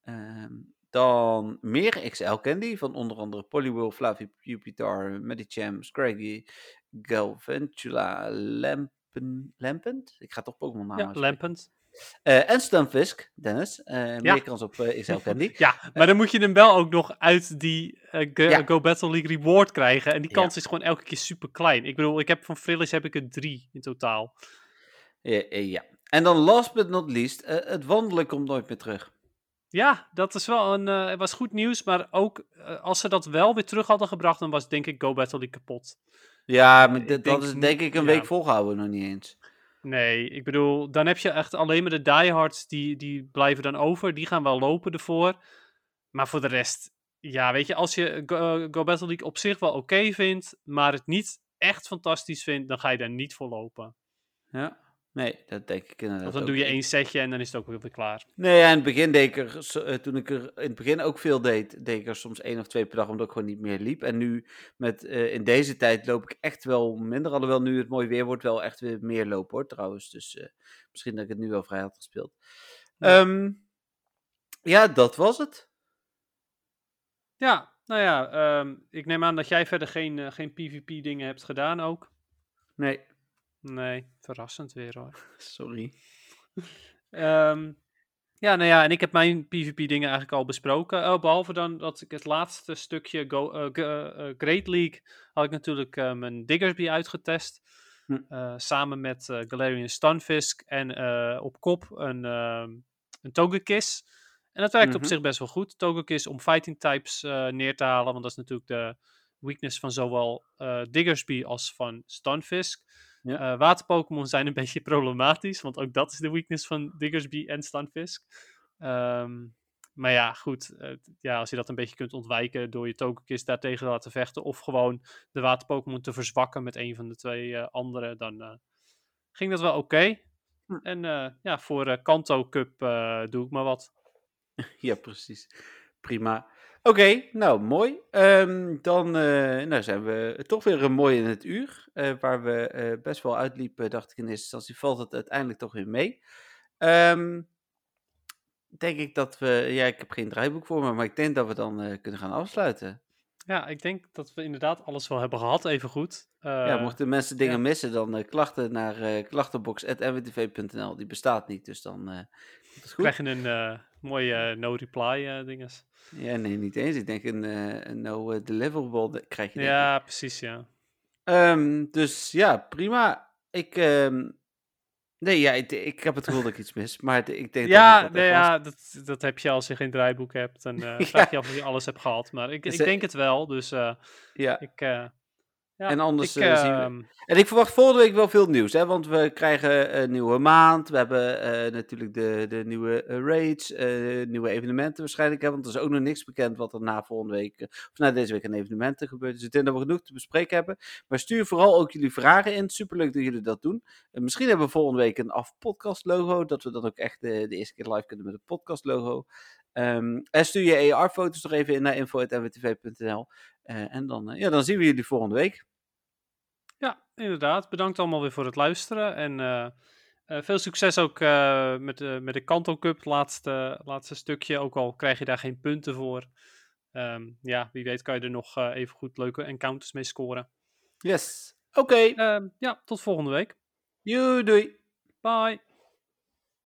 Ehm, dan meer XL Candy van onder andere Poliwhirl, Flavipupitar, Medicham, Scraggy, Galvantula, Lampen, Lampent? Ik ga toch Pokémon namen ja. Lampent. Eh, en Stunfisk, Dennis. Ja. Meer kans op eh, XL Candy. Ja, maar dan moet je hem wel ook nog uit die Go, Ja. Go Battle League reward krijgen. En die Ja. kans is gewoon elke keer super klein. Ik bedoel, ik heb van Frillis heb ik er drie in totaal. Ja. En dan last but not least, het wandelen komt nooit meer terug. Ja, dat is wel een, eh, het was goed nieuws, maar ook eh, als ze dat wel weer terug hadden gebracht, dan was denk ik Go Battle League kapot. Ja, maar dit- denk dat is denk ik een ja. week volgehouden nog niet eens. Nee, ik bedoel, dan heb je echt alleen maar de diehards, die, die blijven dan over. Die gaan wel lopen ervoor. Maar voor de rest, ja, weet je, als je Go, Go Battle League op zich wel oké vindt, maar het niet echt fantastisch vindt, dan ga je daar niet voor lopen. Ja, nee, dat denk ik inderdaad Want dan doe je één setje en dan is het ook weer klaar. Nee, ja, in het begin deed ik er, eh, toen ik er in het begin ook veel deed, deed ik er soms één of twee per dag, omdat ik gewoon niet meer liep. En nu, met, eh, in deze tijd, loop ik echt wel minder, alhoewel nu het mooi weer wordt, wel echt weer meer lopen hoor, trouwens. Dus eh, misschien dat ik het nu wel vrij had gespeeld. Ja. Ehm, ja, dat was het. Ja, nou ja, ehm, ik neem aan dat jij verder geen, geen PvP-dingen hebt gedaan ook. Nee, Nee, verrassend weer hoor. sorry. Ehm, ja, nou ja, en ik heb mijn PvP-dingen eigenlijk al besproken. Oh, behalve dan dat ik het laatste stukje Go, eh, eh, eh, Great League had ik natuurlijk mijn Diggersby uitgetest. Hm. Samen met Galarian Stunfisk en op kop een, ehm een Togekiss. En dat werkt op Mhm. zich best wel goed. Togekiss om fighting types neer te halen, want dat is natuurlijk de weakness van zowel Diggersby als van Stunfisk. Ja. Eh, Water-Pokémon zijn een beetje problematisch, want ook dat is de weakness van Diggersby en Stunfisk. Ehm, maar ja, goed. ja, als je dat een beetje kunt ontwijken door je Togekiss daartegen te laten vechten, of gewoon de Water-Pokémon te verzwakken met een van de twee eh, andere, dan eh, ging dat wel oké. Hm. En ja, voor Kanto Cup doe ik maar wat. Ja, precies. Prima. Oké, nou mooi. Ehm, dan eh, nou zijn we toch weer een mooi in het uur. eh, waar we eh, best wel uitliepen, dacht ik in eerste instantie, valt het uiteindelijk toch weer mee. Ehm, denk ik dat we... Ja, ik heb geen draaiboek voor me, maar ik denk dat we dan eh, kunnen gaan afsluiten. Ja, ik denk dat we inderdaad alles wel hebben gehad, even goed. ja, Eh, mochten mensen dingen ja. missen, dan eh, klachten naar eh klachtenbox.nwtv.nl. Die bestaat niet, dus dan eh het goed. krijg je een eh, mooie eh, no-reply eh dinges. Ja, nee, niet eens. Ik denk een, eh, een no deliverable de- krijg je. ik. Ja, precies, ja. Ehm, dus ja, prima. Ik, ehm, nee, ja, ik, ik heb het gevoel dat ik iets mis, maar ik denk dat Ja, het nee, ja dat, dat heb je als je geen draaiboek hebt. En Ja. vraag je af of je alles hebt gehad. Maar ik, Dus, ik denk het wel, dus Ja. ik... ja, En anders, ik, eh, zien we- ehm, En ik verwacht volgende week wel veel nieuws, hè? want we krijgen een nieuwe maand. We hebben eh, natuurlijk de, de nieuwe eh, raids, nieuwe evenementen waarschijnlijk. Hè? Want er is ook nog niks bekend wat er na volgende week, of na deze week aan evenementen gebeurt. Dus ik denk dat we genoeg te bespreken hebben. Maar stuur vooral ook jullie vragen in. Superleuk dat jullie dat doen. En misschien hebben we volgende week een af-podcast logo, dat we dan ook echt de, de eerste keer live kunnen met een podcast logo. Ehm, en stuur je AR-foto's nog even in naar info.nwtv.nl. Eh, en dan, ja, dan zien we jullie volgende week. Inderdaad. Bedankt allemaal weer voor het luisteren. En eh, eh, veel succes ook eh, met, de met de Kanto Cup, laatste, laatste stukje. Ook al krijg je daar geen punten voor. Ehm, ja, wie weet kan je er nog eh, even goed leuke encounters mee scoren. Yes. Oké. Ehm, ja, tot volgende week. Joe, doei. Bye.